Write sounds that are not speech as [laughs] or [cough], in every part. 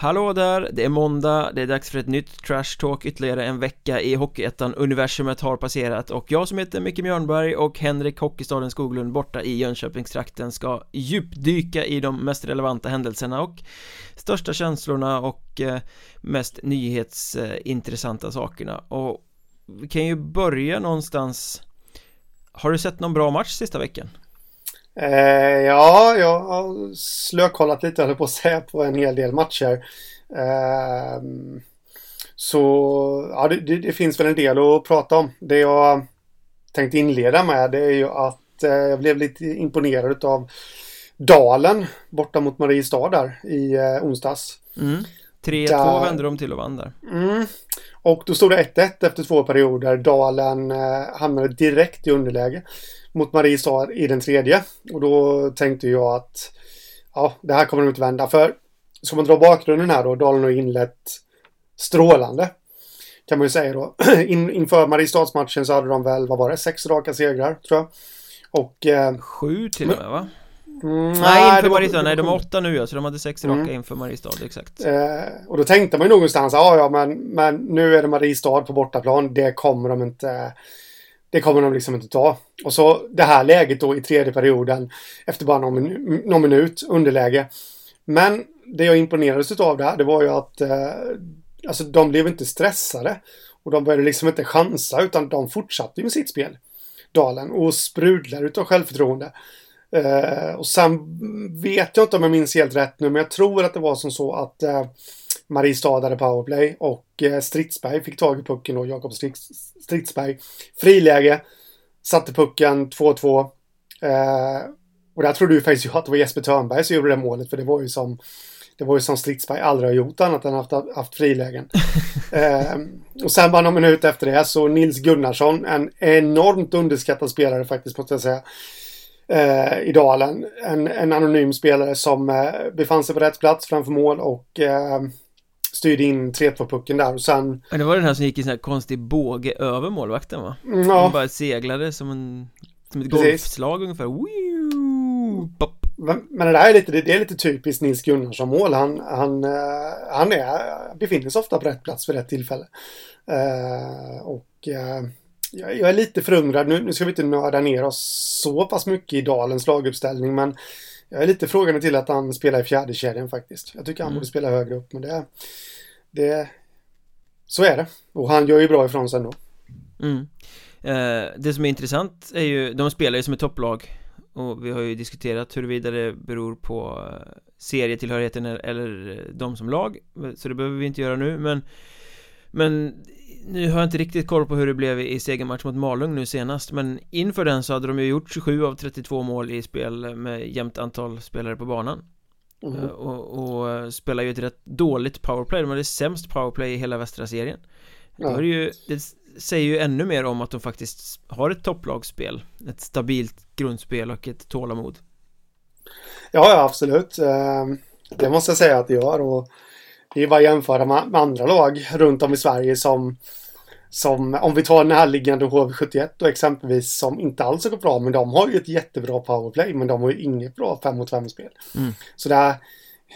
Hallå där, det är måndag, det är dags för ett nytt Trash Talk ytterligare en vecka i Hockeyettan. Universumet har passerat och jag som heter Micke Mjörnberg och Henrik Hockeystaden Skoglund borta i Jönköpingstrakten ska djupdyka i de mest relevanta händelserna och största känslorna och eh, mest nyhetsintressanta sakerna. Och vi kan ju börja någonstans. Har du sett någon bra match sista veckan? Eh, ja, jag har slökollat lite, höll på att säga, på en hel del matcher. Eh, så ja, det, det, finns väl en del att prata om. Det jag tänkte inleda med det är ju att eh, jag blev lite imponerad av Dalen borta mot Mariestad där i eh, onsdags. Mm. 3-2 där... vände de till och vann där. Mm. Och då stod det 1-1 efter två perioder. Dalen eh, hamnade direkt i underläge mot Mariestad i den tredje. Och då tänkte jag att ja, det här kommer de inte vända. För ska man dra bakgrunden här då, Dalen har inlett strålande. Kan man ju säga då. [clears throat] In, inför Mariestadsmatchen så hade de väl, vad var det, sex raka segrar tror jag. Och... Eh, Sju till och med va? Mm, nej, inför Mariestad, nej de är åtta nu ja, så de hade sex raka mm. inför Mariestad, exakt. Eh, och då tänkte man ju någonstans, ja ja men, men nu är det Mariestad på bortaplan, det kommer de inte det kommer de liksom inte ta. Och så det här läget då i tredje perioden efter bara någon, någon minut underläge. Men det jag imponerades av här det var ju att eh, alltså de blev inte stressade. Och de började liksom inte chansa utan de fortsatte med sitt spel. Dalen och sprudlar utav självförtroende. Eh, och sen vet jag inte om jag minns helt rätt nu men jag tror att det var som så att eh, Mariestad hade powerplay och eh, Stridsberg fick tag i pucken och Jakob Stridsberg. Friläge. Satte pucken 2-2. Eh, och där trodde ju faktiskt att det var Jesper Törnberg som gjorde det målet för det var ju som det var ju som Stridsberg aldrig har gjort annat än haft, haft frilägen. [laughs] eh, och sen bara någon minut efter det så Nils Gunnarsson, en enormt underskattad spelare faktiskt måste jag säga. Eh, I Dalen. En, en anonym spelare som eh, befann sig på rätt plats framför mål och eh, styrde in 3-2-pucken där och sen... Men det var den här som gick i sån här konstig båge över målvakten va? Mm, ja. Han bara seglade som en... Som ett Precis. golfslag ungefär. Pop. Men, men det där är lite, det är lite typiskt Nils Gunnarsson mål. Han, han, uh, han är, befinner sig ofta på rätt plats vid rätt tillfälle. Uh, och uh, jag, jag, är lite förundrad. Nu, nu ska vi inte nörda ner oss så pass mycket i Dalens laguppställning men jag är lite frågande till att han spelar i fjärde kedjan faktiskt. Jag tycker han mm. borde spela högre upp men det, det... Så är det. Och han gör ju bra ifrån sig ändå. Mm. Eh, det som är intressant är ju, de spelar ju som ett topplag och vi har ju diskuterat huruvida det beror på eh, serietillhörigheten eller de som lag Så det behöver vi inte göra nu men Men nu har jag inte riktigt koll på hur det blev i segermatch mot Malung nu senast Men inför den så hade de ju gjort 27 av 32 mål i spel med jämnt antal spelare på banan. Mm. och, och spelar ju ett rätt dåligt powerplay, de hade sämst powerplay i hela västra serien. Ja. Det, ju, det säger ju ännu mer om att de faktiskt har ett topplagsspel Ett stabilt grundspel och ett tålamod. Ja, ja absolut. Ehm, Det måste jag säga att det gör och det är bara att jämföra med andra lag runt om i Sverige som som, om vi tar närliggande HV71 då exempelvis som inte alls har gått bra men de har ju ett jättebra powerplay men de har ju inget bra 5 mot 5 spel. Mm. Så det här,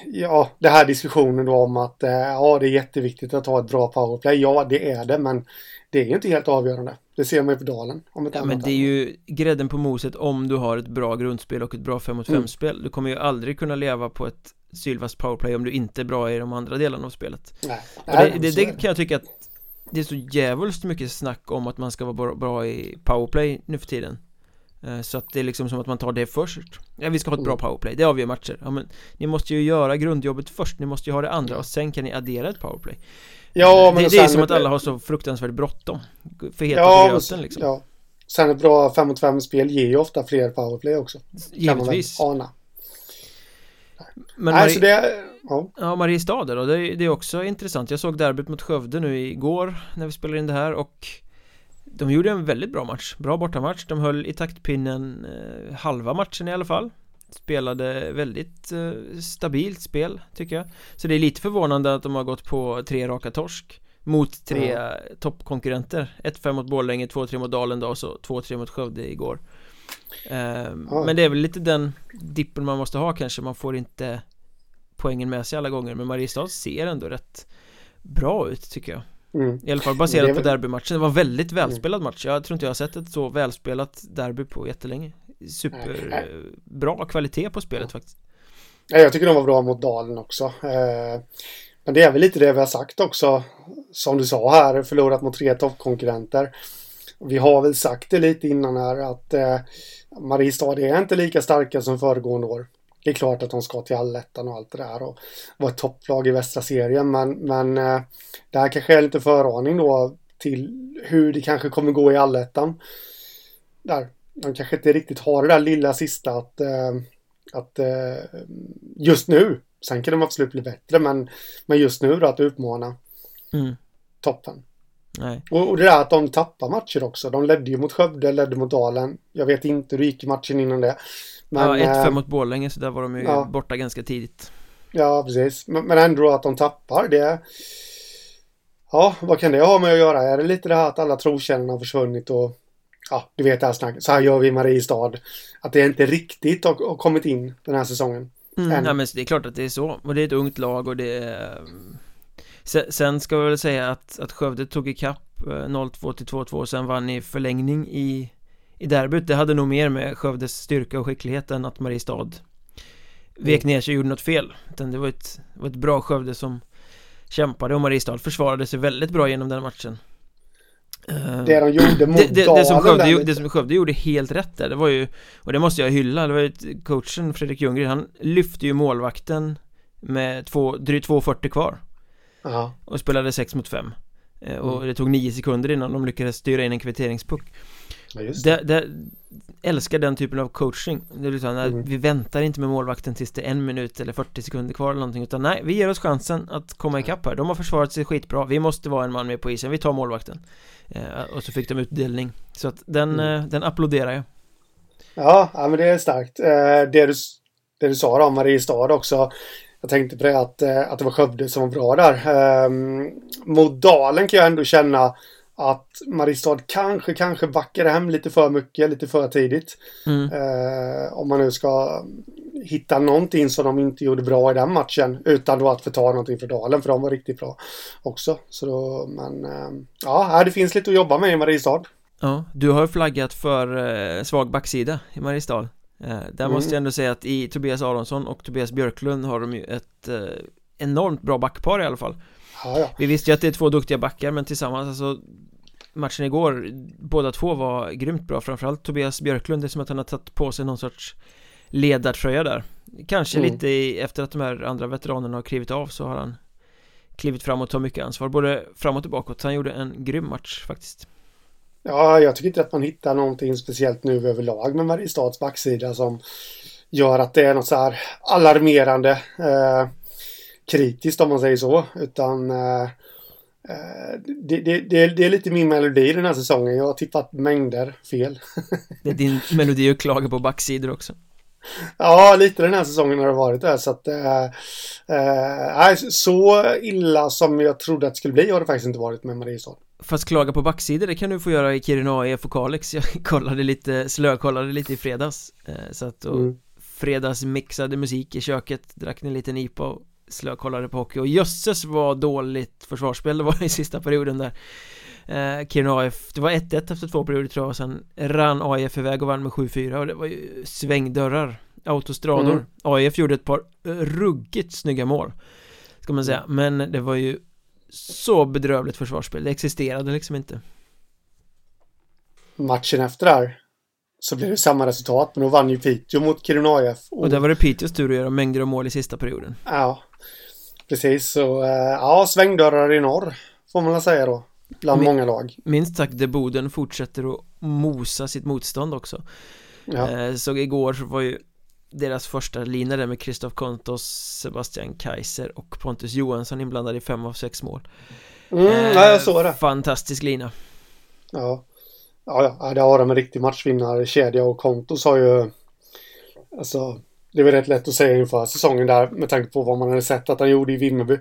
ja, det här diskussionen då om att eh, ja, det är jätteviktigt att ha ett bra powerplay. Ja, det är det men det är ju inte helt avgörande. Det ser man ju på Dalen. Om ja, men det är ju grädden på moset om du har ett bra grundspel och ett bra 5 mot 5 mm. spel. Du kommer ju aldrig kunna leva på ett Sylvas powerplay om du inte är bra i de andra delarna av spelet. Nej, det, det, det, kan jag tycka att Det är så jävligt mycket snack om att man ska vara bra i powerplay nu för tiden. Eh, Så att det är liksom som att man tar det först. Ja vi ska ha ett bra mm. powerplay, det avgör matcher. Ja men ni måste ju göra grundjobbet först, ni måste ju ha det andra och sen kan ni addera ett powerplay Ja men Det, det är som att alla har så fruktansvärt bråttom. För heta ja, gröten liksom. ja. Sen ett bra 5 mot 5 spel ger ju ofta fler powerplay också. Givetvis Kan man väl ana. Men Nej, Marie... det, ja. ja, Mariestad då, det är, det är också intressant. Jag såg derbyt mot Skövde nu igår när vi spelade in det här och De gjorde en väldigt bra match, bra bortamatch. De höll i taktpinnen eh, halva matchen i alla fall Spelade väldigt eh, stabilt spel tycker jag. Så det är lite förvånande att de har gått på tre raka torsk Mot tre ja. toppkonkurrenter. 1-5 mot Borlänge, 2-3 mot Dalen då och så 2-3 mot Skövde igår. Eh, ja. Men det är väl lite den dippen man måste ha kanske. Man får inte poängen med sig alla gånger Men Mariestad ser ändå rätt bra ut tycker jag. Mm. I alla fall baserat väl- på derbymatchen. Det var en väldigt välspelad match. Jag tror inte jag har sett ett så välspelat derby på jättelänge Super Nej. eh, bra kvalitet på spelet faktiskt Ja, jag tycker de var bra mot Dalen också. Eh, men det är väl lite det vi har sagt också. Som du sa här, förlorat mot tre toppkonkurrenter. Vi har väl sagt det lite innan här att eh, Mariestad är inte lika starka som föregående år. Det är klart att de ska till allettan och allt det där och vara ett topplag i västra serien men, men eh, det här kanske är lite föraning då till hur det kanske kommer gå i allettan. Där. De kanske inte riktigt har det där lilla sista att eh, att eh, just nu, sen kan de absolut bli bättre, men, men just nu då att utmana mm. toppen. Nej, Och, och det där att de tappar matcher också. De ledde ju mot Skövde, ledde mot Dalen. Jag vet inte hur det gick i matchen innan det. Men, ja, 1-5 eh, mot Borlänge så där var de ju ja. borta ganska tidigt ja, precis. Men, men ändå att de tappar, det... Ja, vad kan det ha med att göra? Är det lite det här att alla trotjänarna har försvunnit och... Ja, du vet det här snacket. Så här gör vi i Mariestad. Att det inte riktigt har, har kommit in den här säsongen. mm. Än. Nej men det är klart att det är så Och det är ett ungt lag och det är Sen, sen ska vi väl säga att, att Skövde tog ikapp eh, 0-2 till 2-2 och sen vann i förlängning i I derbyt, det hade nog mer med Skövdes styrka och skicklighet än att Mariestad Vek ner sig och gjorde något fel Utan det var ett, var ett bra Skövde som Kämpade och Mariestad försvarade sig väldigt bra genom den matchen Eh, Det de gjorde mot det, det, det, som Skövde, där det som Skövde gjorde helt rätt där, det var ju Och det måste jag hylla, det var ju coachen Fredrik Ljunggren, han lyfte ju målvakten Med två, drygt 2.40 kvar Ja. Och spelade 6 mot 5 Och Mm. det tog 9 sekunder innan de lyckades styra in en kvitteringspuck Ja, just det. det, det, Älskar den typen av coaching Det är liksom, Mm. Vi väntar inte med målvakten tills det är en minut eller 40 sekunder kvar eller någonting Utan nej, vi ger oss chansen att komma ikapp här De har försvarat sig skitbra Vi måste vara en man med på isen, vi tar målvakten eh, Och så fick de utdelning Så att den, Mm. eh, den applåderar jag Ja, ja, men det är starkt. Eh, det, du, det du sa om Mariestad också. Jag tänkte på det att, eh, att det var Skövde som var bra där. Eh, mot Dalen kan jag ändå känna att Mariestad kanske, kanske backade hem lite för mycket, lite för tidigt. mm. Eh, om man nu ska hitta någonting som de inte gjorde bra i den matchen. Utan då att förta någonting för Dalen, för de var riktigt bra också. Så då, men eh, ja, det finns lite att jobba med i Mariestad. Ja, du har flaggat för eh, svag backsida i Mariestad eh, Där Mm. måste jag ändå säga att i Tobias Aronsson och Tobias Björklund har de ju ett eh, enormt bra backpar i alla fall Ja, ja. Vi visste ju att det är två duktiga backar men tillsammans alltså Matchen igår, båda två var grymt bra Framförallt Tobias Björklund, det är som att han har tagit på sig någon sorts ledartröja där Kanske Mm. lite i, efter att de här andra veteranerna har klivit av så har han Klivit fram och tar mycket ansvar, både framåt och bakåt Han gjorde en grym match faktiskt Ja, jag tycker inte att man hittar någonting speciellt nu överlag med Mariestads backsida som gör att det är något så här alarmerande eh, kritiskt om man säger så. Utan eh, det, det, det, det är lite min melodi den här säsongen. Jag har tippat mängder fel. [laughs] Det är din melodi att klaga på backsidor också Ja, lite den här säsongen har det varit där. Så att, eh, eh, så illa som jag trodde att det skulle bli har det faktiskt inte varit med Mariestad. Fast klaga på backsidor, det kan du få göra i Kiruna AIF och Kalix Jag kollade lite, slökollade lite i fredags eh, Så att och Mm. fredagsmixade musik i köket Drack en liten IPA och slökollade på hockey. Och jösses vad dåligt försvarsspel det var i sista perioden där. Eh, Kiruna AIF, det var 1-1 efter två perioder tror jag och sen rann AIF iväg och vann med 7-4 och det var ju svängdörrar Autostrador. Mm. AIF gjorde ett par ruggigt snygga mål Ska man säga, men det var ju så bedrövligt försvarsspel, det existerade liksom inte. Matchen efter där så blev det samma resultat. Men då vann ju Piteå mot Kiruna AIF. Och där var det Piteås tur att göra mängder av mål i sista perioden. Ja, precis. Så eh, ja, svängdörrar i norr får man väl säga då. Bland Men- många lag. Minst sagt där Boden fortsätter att mosa sitt motstånd också Ja. eh, Så igår så var ju deras första lina där med Christoph Kontos, Sebastian Kaiser och Pontus Johansson inblandade i fem av sex mål Mm, Eh, ja, jag såg det. Fantastisk lina Ja. Ja, ja, där har de en riktig matchvinnarkedja och Kontos har ju... Alltså, det väl rätt lätt att säga inför säsongen där med tanke på vad man hade sett att han gjorde i Vimmerby.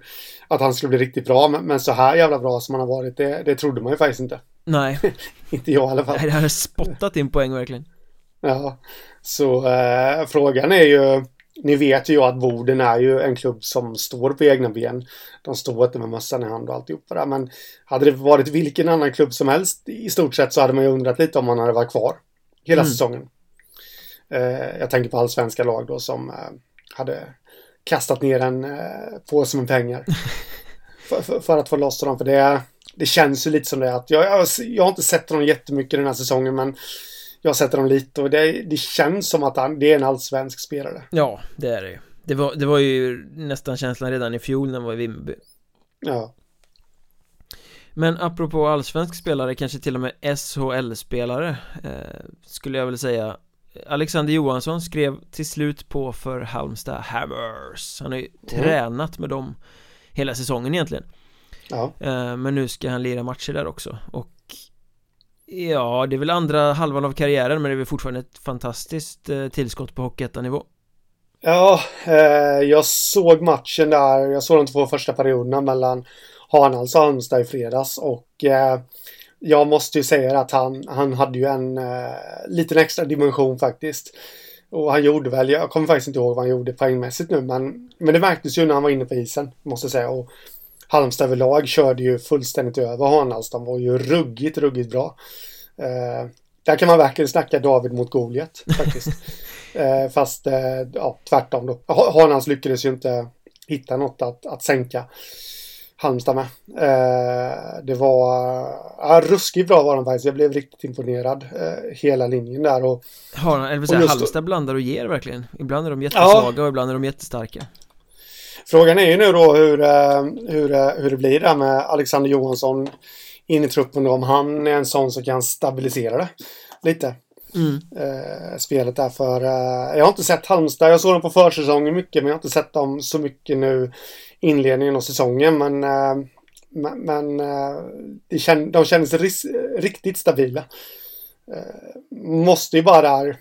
Att han skulle bli riktigt bra, men, men så här jävla bra som han har varit, det, det trodde man ju faktiskt inte. Nej, [laughs] Inte jag i alla fall. det hade spottat in poäng verkligen Ja, så eh, frågan är ju nu vet ju att Boden är ju en klubb som står på egna ben. De står inte med mössan i hand och alltihopa där. Men hade det varit vilken annan klubb som helst i stort sett så hade man ju undrat lite om man hade varit kvar hela mm. säsongen. Eh, jag tänker på allsvenska lag då som eh, hade kastat ner en eh, påse med pengar. [laughs] för, för, för, att få loss dem. För det, det känns ju lite som det att jag, jag, jag har inte sett dem jättemycket den här säsongen men jag sett dem lite och det, det känns som att han, det är en allsvensk spelare. Ja, det är det ju. Det var, det var ju nästan känslan redan i fjol när han var i Vimmerby. Ja. Men apropå allsvensk spelare, kanske till och med SHL-spelare eh, Skulle jag väl säga Alexander Johansson skrev till slut på för Halmstad Hammers. Han har ju mm. tränat med dem hela säsongen egentligen. Ja. eh, Men nu ska han lira matcher där också. Och Ja, det är väl andra halvan av karriären men det är väl fortfarande ett fantastiskt eh, tillskott på Hockeyettan-nivå. Ja, eh, jag såg matchen där, jag såg de två första perioderna mellan Hanals och Halmstad i fredags. Och eh, jag måste ju säga att han, han hade ju en eh, liten extra dimension faktiskt. Och han gjorde väl, jag kommer faktiskt inte ihåg vad han gjorde poängmässigt nu, men, men det märktes ju när han var inne på isen, måste jag säga. Och Halmstad överlag körde ju fullständigt över Hanals. De var ju ruggigt, ruggigt bra. Eh, där kan man verkligen snacka David mot Goliat faktiskt. [laughs] eh, fast eh, ja, tvärtom då. Hanals lyckades ju inte hitta något att, att sänka. Halmstad med. Eh, det var ja, ruskigt bra var de faktiskt. Jag blev riktigt imponerad eh, hela linjen där. Och, Har, eller säga, Halmstad blandar och ger verkligen. Ibland är de jättesvaga ja. och ibland är de jättestarka. Frågan är ju nu då hur, eh, hur, eh, hur det blir där med Alexander Johansson in i truppen då. Om han är en sån som kan stabilisera det lite. Mm. Eh, spelet där för eh, jag har inte sett Halmstad. Jag såg dem på försäsongen mycket men jag har inte sett dem så mycket nu inledningen av säsongen. Men, eh, men, eh, de kändes riktigt stabila. Eh, måste ju bara där,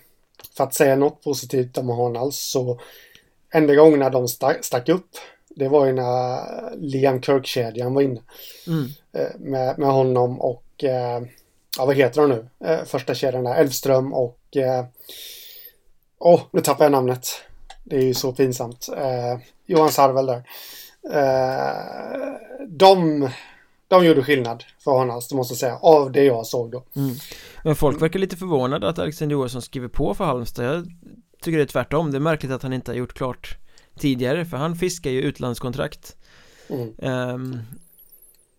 för att säga något positivt om Hanals, så enda gångerna de stack, upp det var ju när Liam Kirk-kedjan var inne. Mm. Med, med honom och ja, vad heter de nu? Första kedjan där, Elfström och Åh, oh, nu tappar jag namnet. Det är ju så pinsamt. Johan Sarvel där. Eh, de, de gjorde skillnad för honom, det måste jag säga, av det jag såg då. Mm. Men folk verkar lite förvånade att Alexander Johansson skriver på för Halmstad. Jag tycker det är tvärtom. Det är märkligt att han inte har gjort klart tidigare, för han fiskar ju utlandskontrakt. Mm. Um,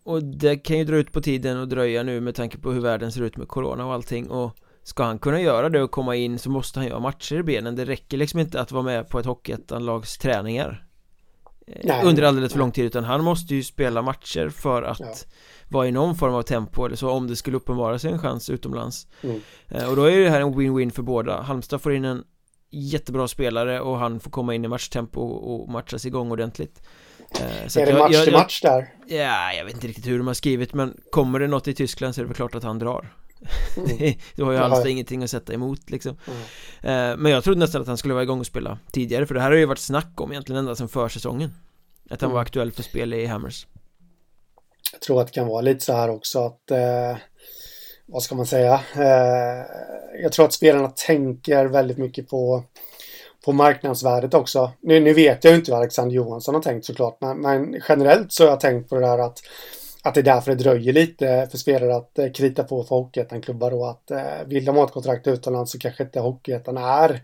och det kan ju dra ut på tiden och dröja nu med tanke på hur världen ser ut med corona och allting och Ska han kunna göra det och komma in så måste han ju ha matcher i benen Det räcker liksom inte att vara med på ett hockeyettanlags träningar Nej. under alldeles för lång tid utan han måste ju spela matcher för att ja. vara i någon form av tempo eller så om det skulle uppenbara sig en chans utomlands mm. Eh, och då är det här en win-win för båda Halmstad får in en jättebra spelare och han får komma in i matchtempo och matchas igång ordentligt eh, så Är det jag, match jag, till match där? Ja, jag vet inte riktigt hur de har skrivit men kommer det något i Tyskland så är det väl klart att han drar Mm. [laughs] du har ju alls ingenting att sätta emot liksom mm. Men jag trodde nästan att han skulle vara igång och spela tidigare för det här har ju varit snack om egentligen ända sedan försäsongen Att han mm. var aktuell för spel i Hammers Jag tror att det kan vara lite så här också att eh, Vad ska man säga eh, Jag tror att spelarna tänker väldigt mycket på på marknadsvärdet också. Nu, nu vet jag ju inte vad Alexander Johansson har tänkt såklart, men, men generellt så har jag tänkt på det där att att det är därför det dröjer lite för spelare att eh, krita på för Hockeyettan-klubbar då att eh, vill de ha ett kontrakt utomlands så kanske inte Hockeyettan är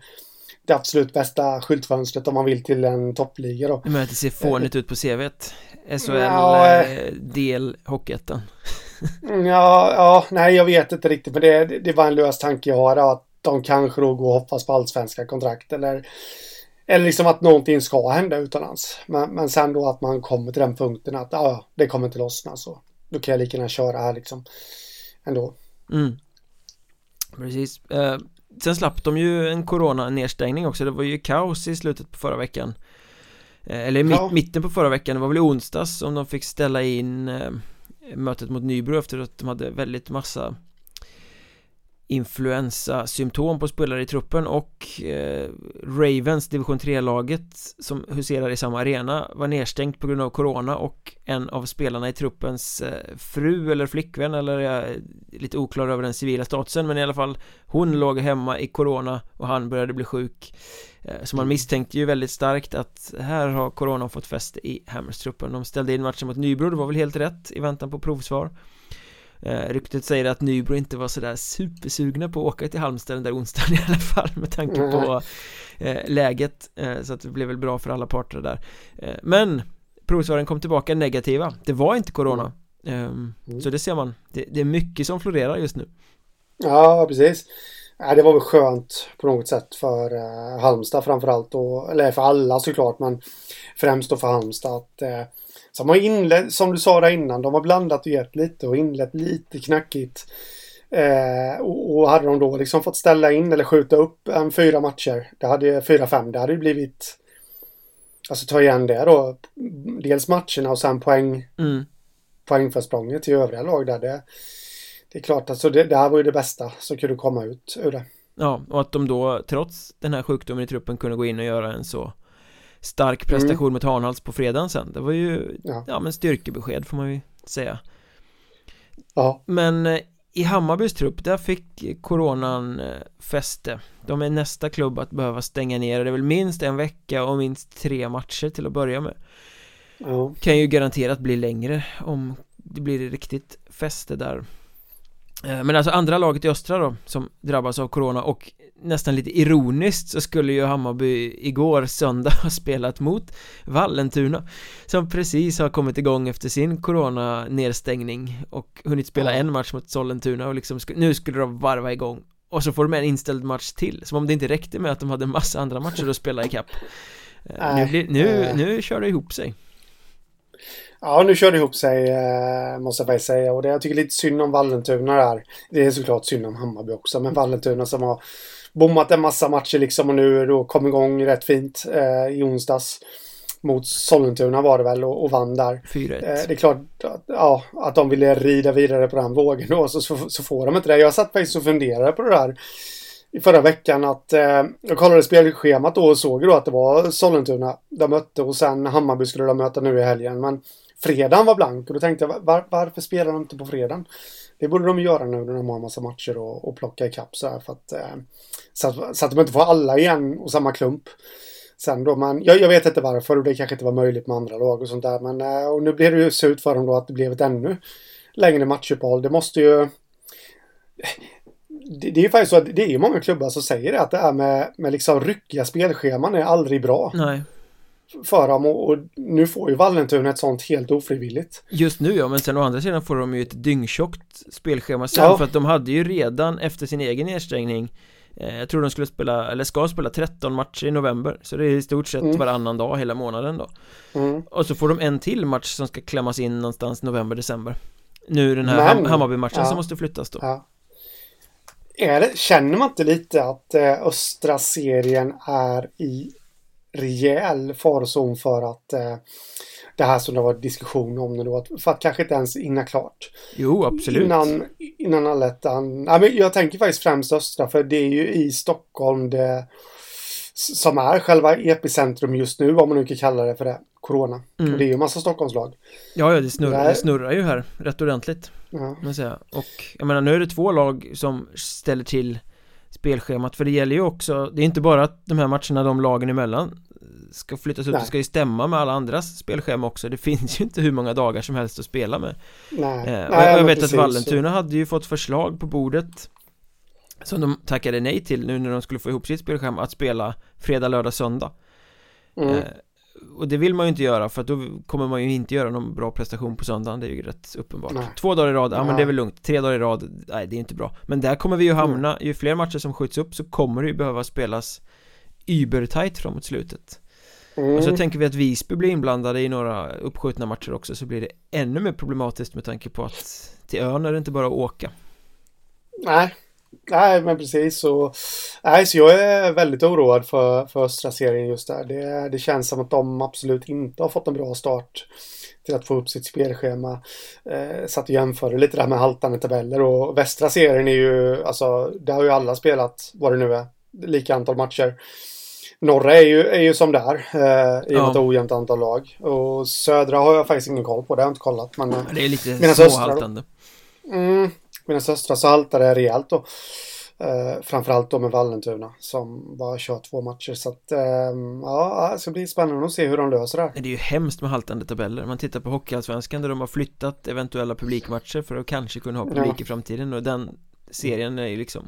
det absolut bästa skyltfönstret om man vill till en toppliga då. Men det ser fånigt ut på CVt SHL ja, eh, del Hockeyettan mm, Ja, ja, nej jag vet inte riktigt men det, det var en lös tanke jag har att de kanske då går och hoppas på allsvenska kontrakt eller eller liksom att någonting ska hända utomlands. Men, men sen då att man kommer till den punkten att ja, det kommer inte lossna så. Då kan jag lika gärna köra här liksom. Ändå. Mm. Precis. Eh, sen slapp de ju en corona-nedstängning också. Det var ju kaos i slutet på förra veckan. Eh, eller ja. mitten på förra veckan. Det var väl i onsdags som de fick ställa in eh, mötet mot Nybro efter att de hade väldigt massa influensasymptom på spelare i truppen och eh, Ravens division 3-laget som huserar i samma arena var nedstängt på grund av corona och en av spelarna i truppens eh, fru eller flickvän eller jag är lite oklar över den civila statusen men i alla fall hon låg hemma i corona och han började bli sjuk. Eh, så man misstänkte ju väldigt starkt att här har corona fått fäste i Hammers-truppen de ställde in matchen mot Nybro, det var väl helt rätt i väntan på provsvar Eh, ryktet säger att Nybro inte var sådär supersugna på att åka till Halmstad den där onsdagen [laughs] i alla fall med tanke mm. på eh, läget eh, så att det blev väl bra för alla parter där eh, men provsvaren kom tillbaka negativa det var inte corona mm. mm. så det ser man det, det, är mycket som florerar just nu ja precis Ja, det var väl skönt på något sätt för eh, Halmstad framförallt och, eller för alla såklart men främst då för Halmstad att eh, så de har inlett, som du sa där innan, de har blandat och gett lite och inlett lite knackigt. Eh, och, och, hade de då liksom fått ställa in eller skjuta upp en fyra matcher, det hade fyra, fem, det hade ju blivit Alltså ta igen det då. Dels matcherna och sen poäng mm. Poängförsprånget till övriga lag där. Det, det är klart, alltså det, det här var ju det bästa som kunde komma ut ur det. Ja, och att de då trots den här sjukdomen i truppen kunde gå in och göra en så stark prestation mm. mot Hanhals på fredagen sen Det var ju, ja. ja men styrkebesked får man ju säga Ja Men eh, i Hammarbys trupp, där fick coronan eh, fäste De är nästa klubb att behöva stänga ner Det är väl minst en vecka och minst tre matcher till att börja med ja. Kan ju garanterat bli längre om det blir riktigt fäste där eh, men alltså andra laget i östra då som drabbas av corona och nästan lite ironiskt så skulle ju Hammarby igår söndag ha spelat mot Vallentuna som precis har kommit igång efter sin corona nedstängning och hunnit spela en match mot Sollentuna och liksom nu skulle de varva igång och så får de en inställd match till som om det inte räckte med att de hade massa andra matcher att spela ikapp äh, nu, blir, nu, äh. nu kör det ihop sig Ja, nu kör det ihop sig, eh, måste jag faktiskt säga. Och det, jag tycker lite synd om Vallentuna där. Det är såklart synd om Hammarby också, men Vallentuna som har bommat en massa matcher liksom och nu då kom igång rätt fint eh, i onsdags. Mot Sollentuna var det väl och, och vann där. 4-1. Eh, det är klart att, ja, att de ville rida vidare på den vågen då så, så, så får de inte det. Jag satt faktiskt och funderade på det där i förra veckan att eh, jag kollade spelschemat då och såg då att det var Sollentuna de mötte och sen Hammarby skulle de möta nu i helgen. Men fredagen var blank och då tänkte jag var, varför spelar de inte på fredagen? Det borde de göra nu när de har en massa matcher och, och plocka ikapp så här för att eh, så att, så att de inte får alla igen och samma klump. Sen då, men jag, jag vet inte varför och det kanske inte var möjligt med andra lag och sånt där. Men eh, och nu blev det ju surt för dem då att det blev ett ännu längre matchuppehåll. Det måste ju... Det, det är ju faktiskt så att det är många klubbar som säger det att det här med, med liksom ryckiga spelscheman är aldrig bra. Nej för dem och, och, nu får ju Vallentuna ett sånt helt ofrivilligt. Just nu ja, men sen å andra sidan får de ju ett dyngtjockt spelschema sen ja. för att de hade ju redan efter sin egen nedstängning eh, Jag tror de skulle spela, eller ska spela 13 matcher i november Så det är i stort sett mm. varannan dag hela månaden då mm. Och så får de en till match som ska klämmas in någonstans november, december Nu den här men, Hammarby-matchen ja. som måste flyttas då ja. Är det, känner man inte lite att eh, östra serien är i rejäl farzon för att eh, det här som det var diskussion om nu då, för att kanske inte ens hinna klart. Jo, absolut. Innan, innan allettan. Ja, men jag tänker faktiskt främst östra, för det är ju i Stockholm det som är själva epicentrum just nu, om man nu kan kalla det för det, Corona. Mm. Och det är ju en massa Stockholmslag. Ja, ja, det snurrar, det snurrar ju här rätt ordentligt. Ja. säga. Och jag menar, nu är det två lag som ställer till spelschemat. För det gäller ju också Det är inte bara att de här matcherna de lagen emellan Ska flyttas ut, det ska ju stämma med alla andras spelschema också. Det [laughs] finns ju inte hur många dagar som helst att spela med. Nej, eh, Nej Jag vet precis, att Vallentuna hade ju fått förslag på bordet Som de tackade nej till nu när de skulle få ihop sitt spelschema Att spela fredag, lördag, söndag. Mm. eh, och det vill man ju inte göra för att då kommer man ju inte göra någon bra prestation på söndagen Det är ju rätt uppenbart nej. Två dagar i rad, ja nej. men det är väl lugnt Tre dagar i rad, nej det är inte bra Men där kommer vi ju hamna, mm. ju fler matcher som skjuts upp så kommer det ju behöva spelas Übertight framåt slutet mm. Och så tänker vi att Visby blir inblandade i några uppskjutna matcher också Så blir det ännu mer problematiskt med tanke på att Till ön är det inte bara att åka Nej, Nej, men precis. Så, nej, så jag är väldigt oroad för, för östra serien just där. Det, det känns som att de absolut inte har fått en bra start till att få upp sitt spelschema. Eh, satt och jämförde lite där med haltande tabeller och västra serien är ju, alltså, där har ju alla spelat vad det nu är, lika antal matcher. Norra är ju, är ju som där, eh, i och med ett ojämnt antal lag. Och södra har jag faktiskt ingen koll på, det har jag inte kollat. Men, det är lite småhaltande. Mm, medan östra så haltar det rejält då. Eh, framförallt då med Vallentuna som bara kör två matcher. Så att, eh, ja, det ska bli spännande att se hur de löser det här. Det är ju hemskt med haltande tabeller. Man tittar på Hockeyallsvenskan där de har flyttat eventuella publikmatcher för att kanske kunna ha publik ja. i framtiden. Och den serien är ju liksom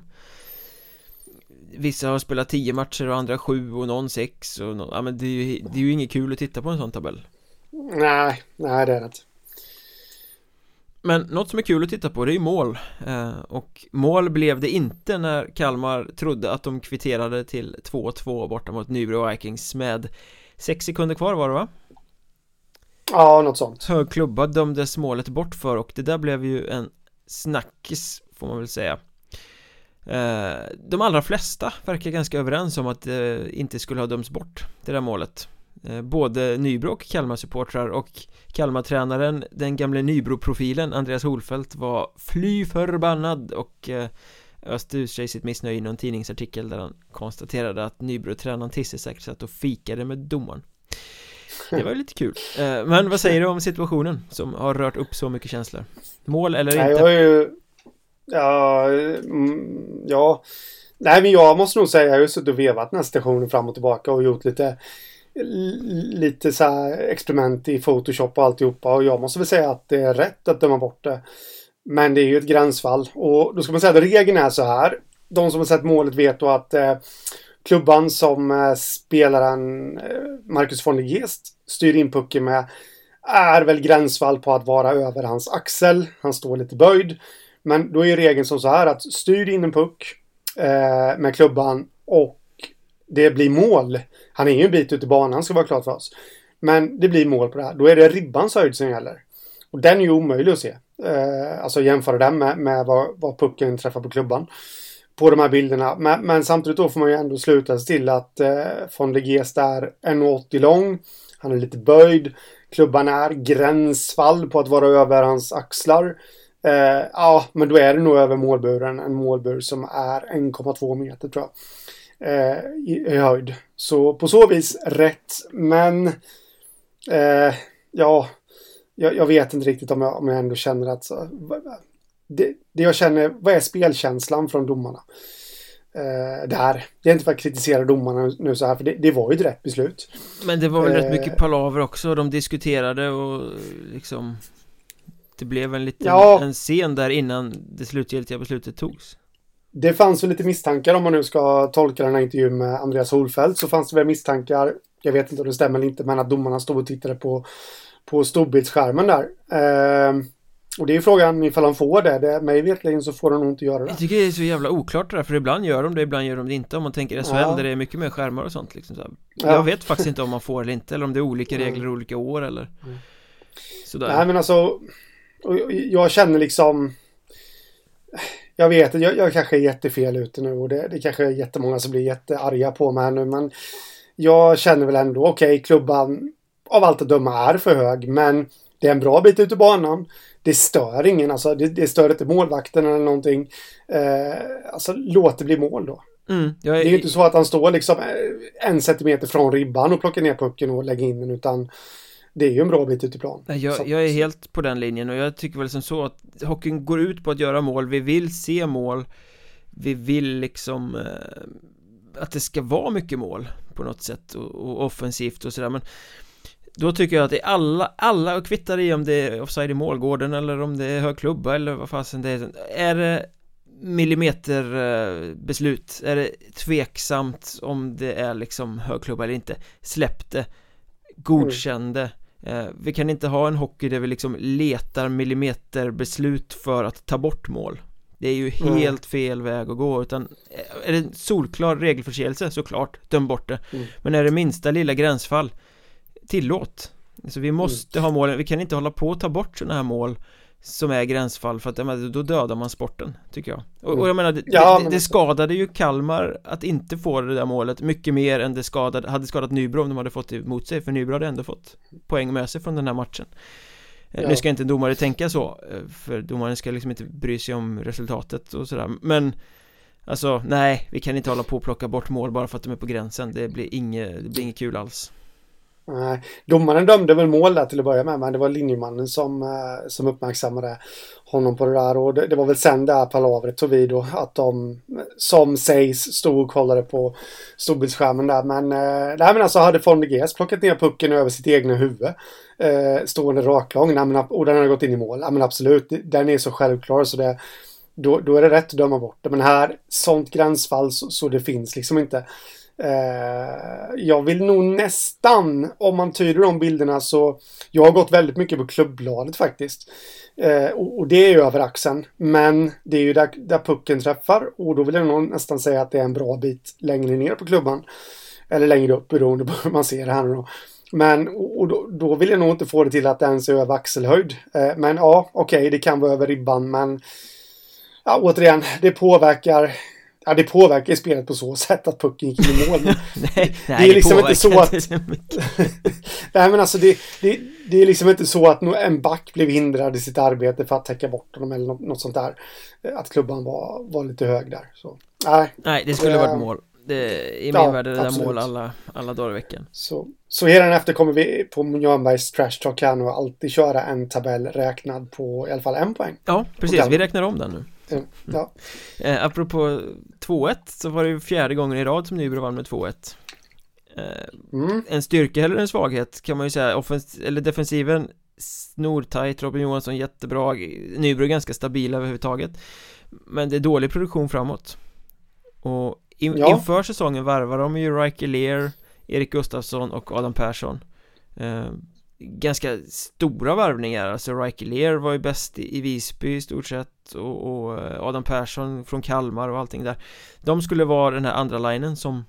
Vissa har spelat tio matcher och andra sju och någon sex och någon, ja men det är, ju, det är ju inget kul att titta på en sån tabell Nej, nej det är det inte men något som är kul att titta på det är ju mål. Eh, Och mål blev det inte när Kalmar trodde att de kvitterade till 2-2 borta mot Nybro Vikings med 6 sekunder kvar var det va? Ja, något sånt. Hög klubba dömdes målet bort för och det där blev ju en snackis får man väl säga. Eh, De allra flesta verkar ganska överens om att det inte skulle ha dömts bort det där målet både Nybro och Kalmar-supportrar och Kalmar-tränaren, den gamle Nybro-profilen Andreas Holfeldt var fly förbannad och eh, öste ur sig sitt missnöje i någon tidningsartikel där han konstaterade att Nybro-tränaren Tisse säkert satt och fikade med domaren Det var lite kul eh, Men vad säger du om situationen som har rört upp så mycket känslor? Mål eller inte? Jag ju... Ja, mm, ja Nej men jag måste nog säga jag har ju suttit och vevat den här situationen fram och tillbaka och gjort lite lite så här experiment i Photoshop och alltihopa och jag måste väl säga att det är rätt att döma bort det. Men det är ju ett gränsfall och då ska man säga att regeln är så här. De som har sett målet vet då att eh, klubban som eh, spelaren eh, Marcus von der Geest styr in pucken med är väl gränsfall på att vara över hans axel. Han står lite böjd. Men då är regeln som så här att styr in en puck eh, med klubban och det blir mål. Han är ju en bit ut i banan ska vara klart för oss. Men det blir mål på det här. Då är det ribbans höjd som gäller. Och den är ju omöjlig att se. Eh, alltså jämföra den med, med vad, vad pucken träffar på klubban. På de här bilderna. Men, men samtidigt då får man ju ändå sluta sig till att eh, von de Geest är 1,80 lång. Han är lite böjd. Klubban är gränsfall på att vara över hans axlar. Eh, ja, men då är det nog över målburen. En målbur som är 1,2 meter tror jag i, i höjd. Så på så vis rätt. Men eh, ja, jag, jag, vet inte riktigt om jag, om jag ändå känner att så, det, det jag känner, vad är spelkänslan från domarna? Eh, där. Det är inte för att kritisera domarna nu så här, för det, det var ju ett rätt beslut. Men det var väl eh, rätt mycket palaver också, de diskuterade och liksom Det blev en liten ja, en scen där innan det slutgiltiga beslutet togs. Det fanns väl lite misstankar om man nu ska tolka den här intervjun med Andreas Holfeldt så fanns det väl misstankar, jag vet inte om det stämmer eller inte, men att domarna stod och tittade på, på storbildsskärmen där. Eh, och det är frågan ifall han får det. det mig vetligen så får de nog inte göra det. Jag tycker det är så jävla oklart det där, för ibland gör de det, ibland gör de det inte. Om man tänker SHL ja. där det är mycket mer skärmar och sånt liksom. Så jag ja. vet faktiskt inte om man får eller inte, eller om det är olika regler mm. olika år eller mm. sådär. Nej men alltså, jag känner liksom jag vet, jag, jag kanske är jättefel ute nu och det, det kanske är jättemånga som blir jättearga på mig nu men jag känner väl ändå, okej, okay, klubban av allt att döma är för hög men det är en bra bit ut i banan. Det stör ingen, alltså det, det stör inte målvakten eller någonting. Eh, alltså låt det bli mål då. Mm, är... Det är ju inte så att han står liksom en centimeter från ribban och plockar ner pucken och lägger in den utan det är ju en bra bit ut i plan. Jag, jag, är helt på den linjen och jag tycker väl som så att hockeyn går ut på att göra mål, vi vill se mål. Vi vill liksom eh, att det ska vara mycket mål på något sätt och, och offensivt och sådär. Men då tycker jag att det är alla, alla och kvittar i om det är offside i målgården eller om det är hög klubba eller vad fasen det är. Är det millimeterbeslut? Är det tveksamt om det är liksom hög klubba eller inte? Släpp det. Godkände Eh, vi kan inte ha en hockey där vi liksom letar millimeterbeslut för att ta bort mål Det är ju mm. helt fel väg att gå utan eh, Är det en solklar regelförseelse såklart, döm bort det mm. Men är det minsta lilla gränsfall Tillåt Så vi måste mm. ha målen, vi kan inte hålla på att ta bort sådana här mål som är gränsfall för att då dödar man sporten tycker jag. Och, och jag menar det, ja, det, det, skadade ju Kalmar att inte få det där målet mycket mer än det skadade, hade skadat Nybro om de hade fått det emot sig för Nybro hade ändå fått poäng med sig från den här matchen. Eh, ja. Nu ska inte en domare tänka så eh, för domaren ska liksom inte bry sig om resultatet och sådär men Alltså nej, vi kan inte hålla på och plocka bort mål bara för att de är på gränsen Det blir inget, det blir inget kul alls Nej, domaren dömde väl mål där till att börja med, men det var linjemannen som, eh, som uppmärksammade honom på det där. Och det, det var väl sen det här palavret tog vid och att de, som sägs, stod och kollade på storbildsskärmen där. Men, eh, nej, men alltså hade Fondeges plockat ner pucken över sitt egna huvud, eh, stående raklång, nej, och den hade gått in i mål, ja, men absolut, den är så självklar så det då, då är det rätt att döma bort det. Men här, sånt gränsfall så, så det finns liksom inte. Eh, jag vill nog nästan, om man tyder de bilderna så, jag har gått väldigt mycket på klubbbladet faktiskt. Eh, och, och, det är ju över axeln. Men det är ju där, där pucken träffar och då vill jag nog nästan säga att det är en bra bit längre ner på klubban. Eller längre upp beroende på hur man ser det här nu då. Men och då, då, vill jag nog inte få det till att det ens är över axelhöjd. Eh, men ja, okej, okay, det kan vara över ribban men ja, återigen, det påverkar Ja, det påverkar spelet på så sätt att pucken gick in i mål. [laughs] nej, nej, det är liksom inte så att... [laughs] nej, men alltså det, det, det, är liksom inte så att en back blev hindrad i sitt arbete för att täcka bort honom eller något, något sånt där. Att klubban var, var lite hög där. Så, nej. nej, det skulle det, varit mål. Det, I min ja, värld är det där mål alla, alla dagar i veckan. Så, så efter kommer vi på Mjölnbergs trash talk här nu alltid köra en tabell räknad på i alla fall en poäng. Ja, precis. Vi räknar om den nu. Ja. [laughs] Eh, apropå 2-1 så var det ju fjärde gången i rad som Nybro vann med 2-1 eh, mm. En styrka eller en svaghet kan man ju säga Offens eller defensiven Snortajt, Robin Johansson jättebra Nybro ganska stabila överhuvudtaget Men det är dålig produktion framåt Och in, ja. inför säsongen varvar de ju Riker Lear Erik Gustafsson och Adam Persson eh, ganska stora varvningar Alltså Riker Lear var ju bäst i Visby i stort sett och, och, eh, Adam Persson från Kalmar och allting där. De skulle vara den här andra linen som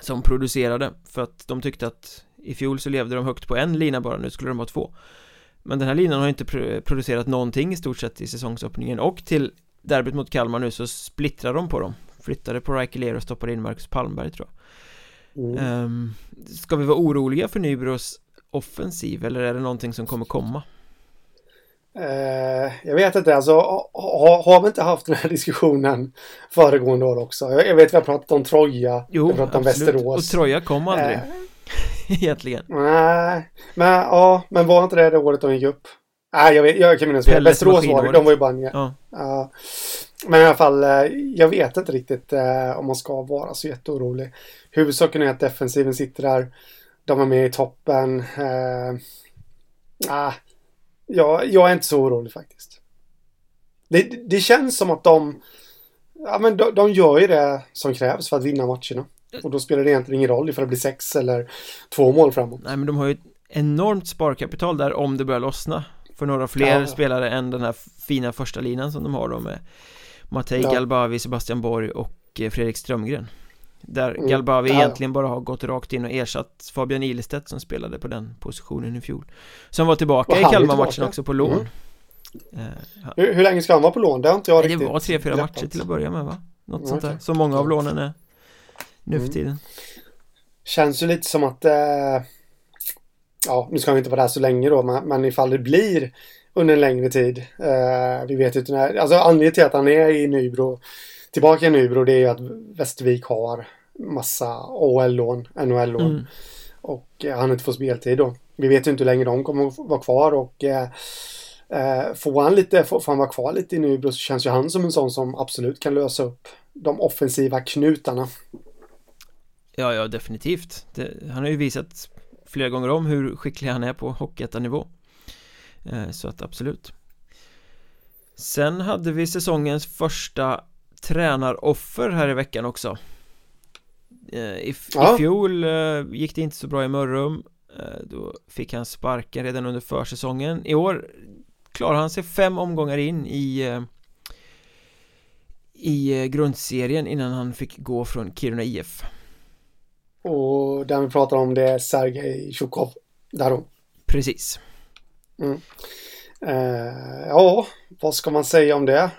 Som producerade för att de tyckte att I fjol så levde de högt på en lina bara, nu skulle de ha två. Men den här linan har inte producerat någonting i stort sett i säsongsöppningen och till derbyt mot Kalmar nu så splittrar de på dem. Flyttade på Riker Lear och stoppade in Marcus Palmberg tror jag. Mm. um, Ska vi vara oroliga för Nybros offensiv eller är det någonting som kommer komma? Eh, jag vet inte, alltså har, har vi inte haft den här diskussionen föregående år också? Jag, vet vi har pratat om Troja, jo, vi har pratat om Västerås. Och Troja kom aldrig. Eh, [laughs] Egentligen. Nej, men ja, men var inte det det året de gick upp? Nej, jag, vet, jag kan minnas fel. Västerås var det, de var ju bara ner. Ja. Uh, men i alla fall, uh, jag vet inte riktigt uh, om man ska vara så jätteorolig. Huvudsaken är att defensiven sitter där de är med i toppen. Eh, ah, ja, jag är inte så orolig faktiskt. Det, det känns som att de, ja, men de, de gör ju det som krävs för att vinna matcherna. Och då spelar det egentligen ingen roll ifall det blir sex eller två mål framåt. Nej, men de har ju ett enormt sparkapital där om det börjar lossna. För några fler ja. spelare än den här fina första linan som de har då med Matej ja. Galbavi, Sebastian Borg och eh, Fredrik Strömgren. Där mm. Galbavi ja, egentligen bara har gått rakt in och ersatt Fabian Ilestedt som spelade på den positionen i fjol Som var tillbaka i Kalmar-matchen också på lån mm. uh, hur, hur, länge ska han vara på lån? Det har inte jag riktigt Det var tre, fyra matcher till att börja med va? Något mm, sånt där, så många av lånen är nu för mm. tiden Känns ju lite som att eh, Ja, nu ska han inte vara där så länge då men, men ifall det blir under en längre tid eh, Vi vet inte när, alltså anledningen till att han är i Nybro tillbaka i Nybro det är ju att Västervik har massa AHL-lån, NHL-lån. Mm. Och eh, han inte får speltid då. Vi vet ju inte hur länge de kommer att vara kvar och eh, eh, får han lite, får, får han vara kvar lite i Nybro så känns ju han som en sån som absolut kan lösa upp de offensiva knutarna. Ja, ja, definitivt. Det, han har ju visat flera gånger om hur skicklig han är på hockeyettanivå. Eh, så att absolut. Sen hade vi säsongens första tränaroffer här i veckan också eh, I, ja. i fjol eh, gick det inte så bra i Mörrum eh, Då fick han sparken redan under försäsongen I år klarar han sig fem omgångar in i i grundserien innan han fick gå från Kiruna IF Och den vi pratar om det är Sergej Tjukov Där Precis. Mm. Ja, vad ska man säga om det?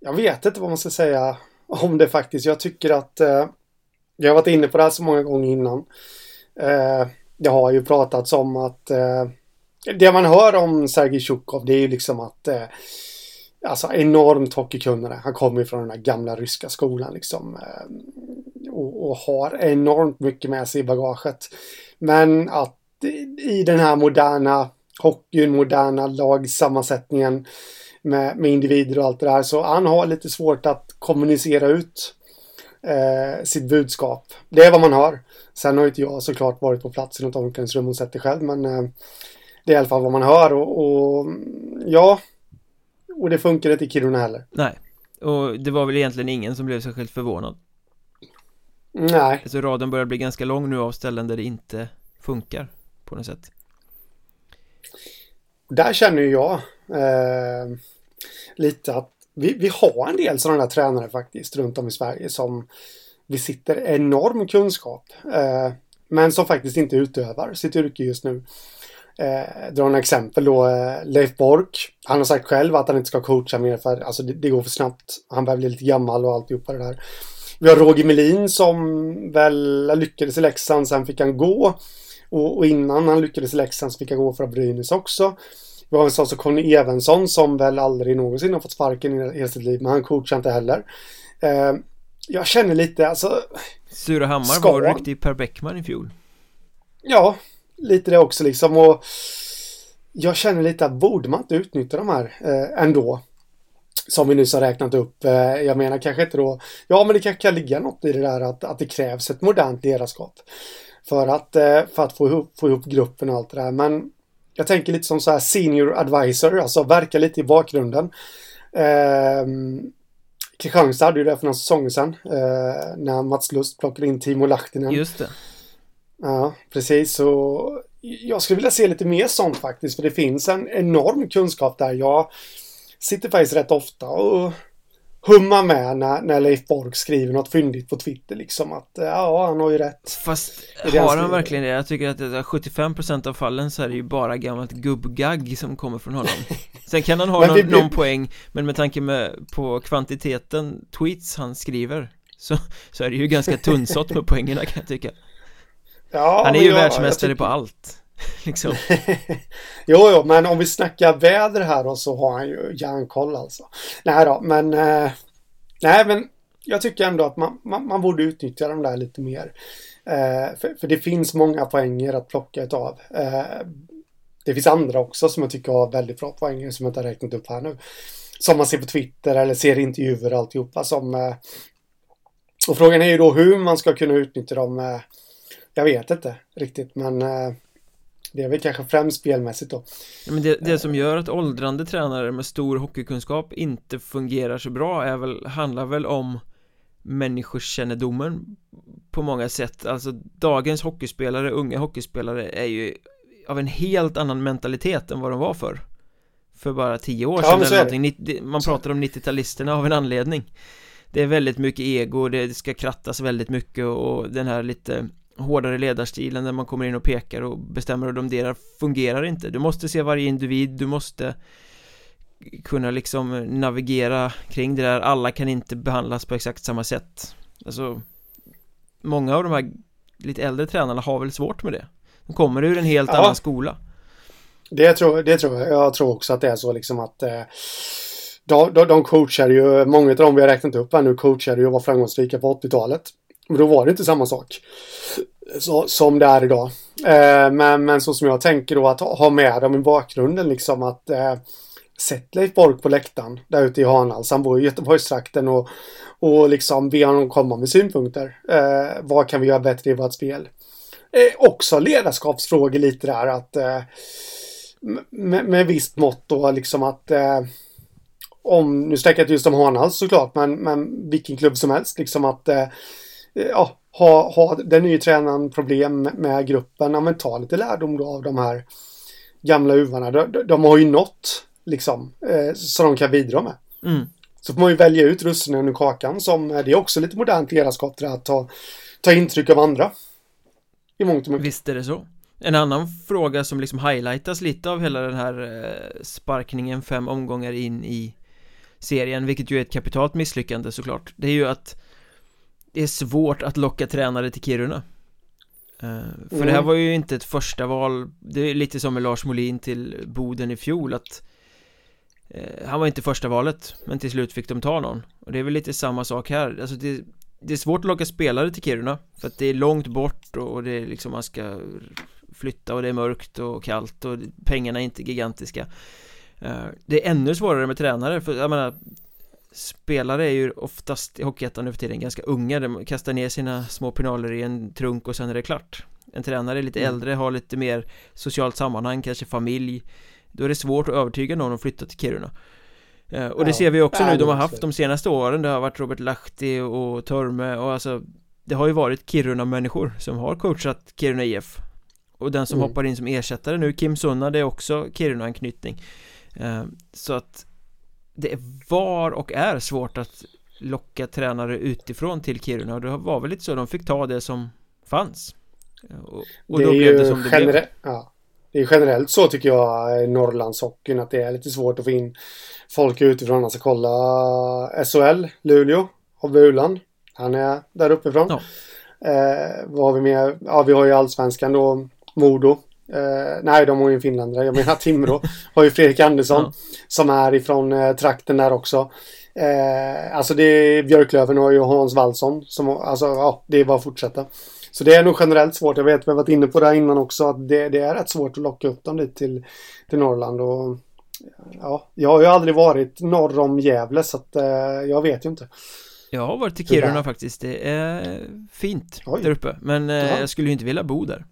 Jag vet inte vad man ska säga om det faktiskt. Jag tycker att eh, jag har varit inne på det här så många gånger innan. Eh, det har ju pratats om att eh, det man hör om Sergej Tjukov det är ju liksom att eh, alltså enormt hockeykunnare. Han kommer ju från den här gamla ryska skolan liksom. Eh, och, och, har enormt mycket med sig i bagaget. Men att i den här moderna hockeyn, moderna lagsammansättningen med, med individer och allt det där. Så han har lite svårt att kommunicera ut eh, sitt budskap. Det är vad man har. Sen har inte jag såklart varit på plats i något omklädningsrum och sett det själv, men eh, det är i alla fall vad man hör och, och ja, och det funkar inte i Kiruna heller. Nej, och det var väl egentligen ingen som blev särskilt förvånad. Nej. Alltså raden börjar bli ganska lång nu av ställen där det inte funkar på något sätt. Där känner ju jag eh, lite att vi, vi har en del sådana där tränare faktiskt runt om i Sverige som vi sitter enorm kunskap. Eh, men som faktiskt inte utövar sitt yrke just nu. Eh, dra några exempel då. Eh, Leif Bork. Han har sagt själv att han inte ska coacha mer för alltså det, det går för snabbt. Han börjar bli lite gammal och alltihopa det där. Vi har Roger Melin som väl lyckades i Leksand. Sen fick han gå. Och, och innan han lyckades i Leksand så fick han gå för Brynäs också. Vi har en sån som Conny Evensson som väl aldrig någonsin har fått sparken i hela sitt liv. Men han coachar inte heller. Eh, jag känner lite alltså... Surahammar ska... var riktig Per Bäckman i fjol. Ja, lite det också liksom. Och jag känner lite att borde man inte utnyttja de här eh, ändå? Som vi nyss har räknat upp. Eh, jag menar kanske inte då. Ja, men det kanske kan ligga något i det där att, att det krävs ett modernt ledarskap. För att, eh, för att få, ihop, få ihop gruppen och allt det där. Men jag tänker lite som så här senior advisor, alltså verka lite i bakgrunden. Eh, Kristianstad hade ju det för några säsonger sedan. Eh, när Mats Lust plockade in Timo Lahtinen. Just det. Ja, precis. Så jag skulle vilja se lite mer sånt faktiskt. För det finns en enorm kunskap där. Jag sitter faktiskt rätt ofta och hummar med när, när Leif Borg skriver något fyndigt på Twitter liksom att ja, han har ju rätt. Fast har han verkligen det? Jag tycker att 75% av fallen så är det ju bara gammalt gubbgagg som kommer från honom. [laughs] Sen kan han ha någon, blir... någon poäng Men med tanke med, på kvantiteten tweets han skriver så, så är det ju ganska tunnsått med poängerna kan jag tycka. Ja, Han är ju jag, världsmästare tycker... på allt [laughs] liksom. [laughs] jo, jo, men om vi snackar väder här då så har han ju järnkoll alltså. Nej då, men eh, nej, men jag tycker ändå att man, man, man borde utnyttja de där lite mer. Eh, för, för, det finns många poänger att plocka utav. Eh, det finns andra också som jag tycker har väldigt bra poänger som jag inte har räknat upp här nu. Som man ser på Twitter eller ser intervjuer och alltihopa som eh, och frågan är ju då hur man ska kunna utnyttja dem. Eh, jag vet inte riktigt men eh, det är väl kanske främst spelmässigt då. Ja, men det, det som gör att åldrande tränare med stor hockeykunskap inte fungerar så bra är väl, handlar väl om människokännedomen på många sätt. Alltså dagens hockeyspelare, unga hockeyspelare är ju av en helt annan mentalitet än vad de var för För bara tio år sedan ja, eller någonting. Man pratar om 90-talisterna av en anledning. Det är väldigt mycket ego, det ska krattas väldigt mycket och den här lite hårdare ledarstilen där man kommer in och pekar och bestämmer och domderar fungerar inte. Du måste se varje individ, du måste kunna liksom navigera kring det där. Alla kan inte behandlas på exakt samma sätt. Alltså Många av de här lite äldre tränarna har väl svårt med det. De kommer ur en helt ja. annan skola. Det tror, det tror jag, jag tror också att det är så liksom att eh, de, de, de coachar ju, många av dem vi har räknat upp här nu coachade ju och var framgångsrika på 80-talet men då var det inte samma sak så, som det är idag. Eh, men, men så som jag tänker då att ha med dem i bakgrunden liksom att eh, Sätt Leif Borg på läktaren där ute i Hanhals. Han bor i Göteborgstrakten och, och liksom be honom komma med synpunkter. Eh, vad kan vi göra bättre i vårt spel? Eh, också ledarskapsfrågor lite där att eh, med, med visst mått då liksom att eh, om, nu snackar jag inte just om Hanhals såklart, men, men vilken klubb som helst liksom att eh, ja, har, har den nya tränaren problem med gruppen, ja men ta lite lärdom då av de här gamla uvarna. De, de har ju nått liksom eh, så de kan bidra med. Mm. Så får man ju välja ut russinen ur kakan som det är också lite modernt ledarskap att ta, ta intryck av andra. I mångt och mycket. Visst är det så. En annan fråga som liksom highlightas lite av hela den här eh, sparkningen fem omgångar in i serien, vilket ju är ett kapitalt misslyckande såklart Det är ju att det är svårt att locka tränare till Kiruna. Uh, För mm. det här var ju inte ett första val. Det är lite som med Lars Molin till Boden i fjol att uh, Han var inte första valet Men till slut fick de ta någon. Och det är väl lite samma sak här. Alltså det, det är svårt att locka spelare till Kiruna För att det är långt bort och det är liksom man ska flytta och det är mörkt och kallt och pengarna är inte gigantiska. Uh, Det är ännu svårare med tränare för jag menar Spelare är ju oftast i Hockeyettan nu för tiden ganska unga. De kastar ner sina små pinaler i en trunk och sen är det klart. En tränare är lite mm. äldre, har lite mer socialt sammanhang, kanske familj. Då är det svårt att övertyga någon att flytta till Kiruna. Eh, Och det ja, ser vi också nu, de har haft de senaste åren. Det har varit Robert Lahti och Törme och alltså Det har ju varit Kiruna-människor som har coachat Kiruna IF Och den som mm. hoppar in som ersättare nu, Kim Sunna, det är också Kiruna-anknytning. Eh, Så att det var och är svårt att locka tränare utifrån till Kiruna och det var väl lite så de fick ta det som fanns och, och då blev det som det blev ja. Det är generellt så tycker jag i Norrlandshockeyn att det är lite svårt att få in folk utifrån. Alltså kolla SHL, Luleå och Vulan. Han är där uppifrån. Ja. Eh, vad har vi med? Ja, vi har ju allsvenskan då. Modo Uh, nej, de har ju en finländare. Jag menar [laughs] Timrå har ju Fredrik Andersson ja. som är ifrån uh, trakten där också. Uh, alltså det är Björklöven och ju Hans Wallson som, alltså ja, det är bara att fortsätta. Så det är nog generellt svårt. Jag vet, vi har varit inne på det innan också, att det, det är rätt svårt att locka upp dem dit till, till Norrland och ja, jag har ju aldrig varit norr om Gävle så att jag vet ju inte. Jag har varit i Kiruna faktiskt, det är fint Oj. där uppe Men jag skulle ju inte vilja bo där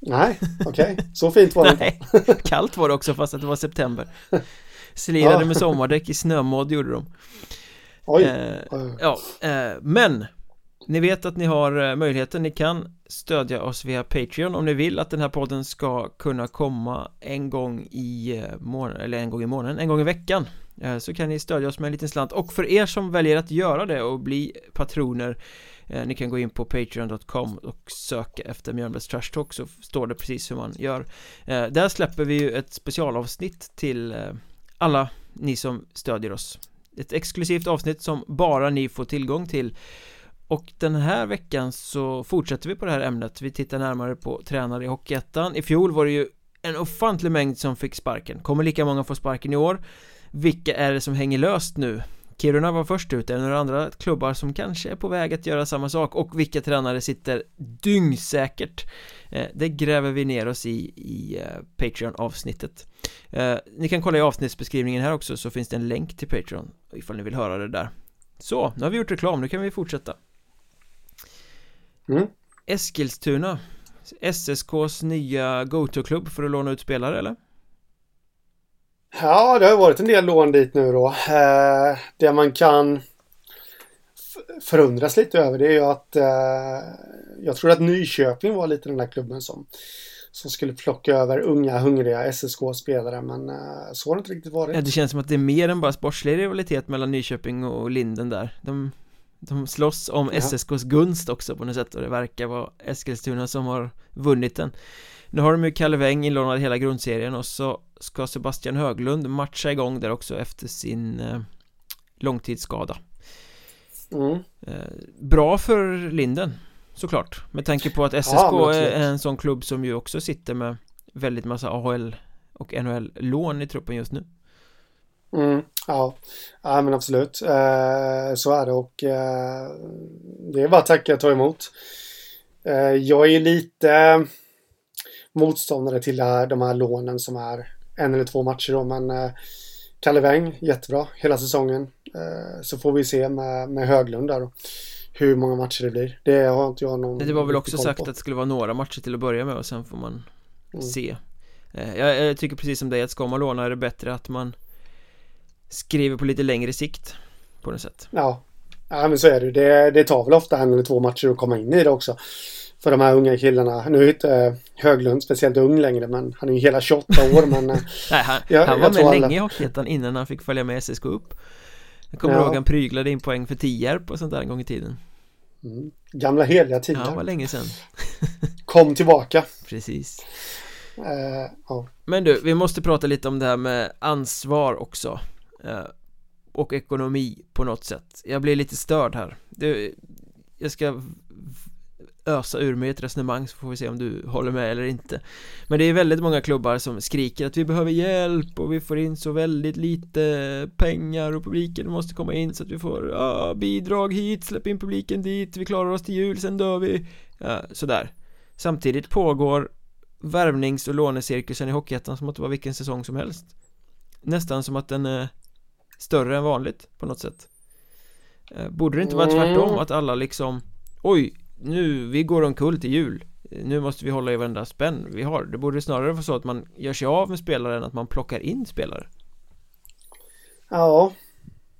Nej, okej. Okay. Så fint var det [laughs] Nej, kallt var det också fast att det var september Slirade ja. med sommardäck i snömodd gjorde de Oj. Eh, ja, eh, men Ni vet att ni har eh, möjligheten, ni kan stödja oss via Patreon om ni vill att den här podden ska kunna komma en gång i eh, månaden, eller en gång i månaden, en gång i veckan eh, Så kan ni stödja oss med en liten slant och för er som väljer att göra det och bli patroner Eh, ni kan gå in på patreon.com och söka efter Mjölnbergs Trash Talk så står det precis hur man gör. Eh, Där släpper vi ju ett specialavsnitt till eh, alla ni som stödjer oss. Ett exklusivt avsnitt som bara ni får tillgång till. Och den här veckan så fortsätter vi på det här ämnet. Vi tittar närmare på tränare i Hockeyettan. I fjol var det ju en ofantlig mängd som fick sparken. Kommer lika många få sparken i år? Vilka är det som hänger löst nu? Kiruna var först ut, är det några andra klubbar som kanske är på väg att göra samma sak? Och vilka tränare sitter dyngsäkert? Eh, Det gräver vi ner oss i i eh, Patreon-avsnittet. Eh, Ni kan kolla i avsnittsbeskrivningen här också så finns det en länk till Patreon ifall ni vill höra det där. Så, nu har vi gjort reklam, nu kan vi fortsätta. Mm. Eskilstuna. SSKs nya go-to-klubb för att låna ut spelare eller? Ja, det har varit en del lån dit nu då. Eh, det man kan förundras lite över det är ju att eh, jag tror att Nyköping var lite den där klubben som, som skulle plocka över unga hungriga SSK-spelare men eh, så har det inte riktigt varit. Ja, det känns som att det är mer än bara sportslig rivalitet mellan Nyköping och Linden där. De, de slåss om ja. SSKs gunst också på något sätt och det verkar vara Eskilstuna som har vunnit den. Nu har de ju Kalle Weng inlånad hela grundserien och så ska Sebastian Höglund matcha igång där också efter sin eh, långtidsskada mm. eh, Bra för Linden såklart med tanke på att SSK ja, är en sån klubb som ju också sitter med väldigt massa AHL och NHL-lån i truppen just nu Mm, ja. ja, men absolut. Eh, så är det och eh, det är bara att tacka och ta emot. Eh, jag är lite motståndare till de här lånen som är en eller två matcher då, men eh, Kalle Weng, jättebra hela säsongen. Eh, så får vi se med, med Höglund där då, hur många matcher det blir. Det har inte jag någon Det var väl också sagt på. att det skulle vara några matcher till att börja med och sen får man mm. se. Eh, jag, jag, tycker precis som dig att ska man låna är det bättre att man skriver på lite längre sikt på något sätt. Ja, ja men så är det. det. Det tar väl ofta en eller två matcher att komma in i det också för de här unga killarna. Nu är inte Höglund speciellt ung längre men han är ju hela 28 år men... Eh, [laughs] Nej, han, jag, han var med alla... länge i Hockeyettan innan han fick följa med SSK upp. Jag kommer ja. ihåg han pryglade in poäng för Tierp och sånt där en gång i tiden. Mm. Gamla heliga tider. Ja, var länge sedan. [laughs] kom tillbaka. Precis. Uh, ja. Men du, vi måste prata lite om det här med ansvar också. Uh, och ekonomi på något sätt. Jag blir lite störd här. Det, jag ska ösa ur mig ett resonemang så får vi se om du håller med eller inte. Men det är väldigt många klubbar som skriker att vi behöver hjälp och vi får in så väldigt lite pengar och publiken måste komma in så att vi får ah, bidrag hit, släpp in publiken dit, vi klarar oss till jul, sen dör vi. Ja, Sådär. Samtidigt pågår värvnings och lånecirkusen i Hockeyettan som att det var vilken säsong som helst. Nästan som att den är större än vanligt på något sätt. Eh, Borde det inte vara tvärtom? Mm. att alla liksom Oj, nu, vi går omkull till jul. Nu måste vi hålla i varenda spänn vi har. Det borde snarare vara så att man gör sig av med spelare än att man plockar in spelare. Ja.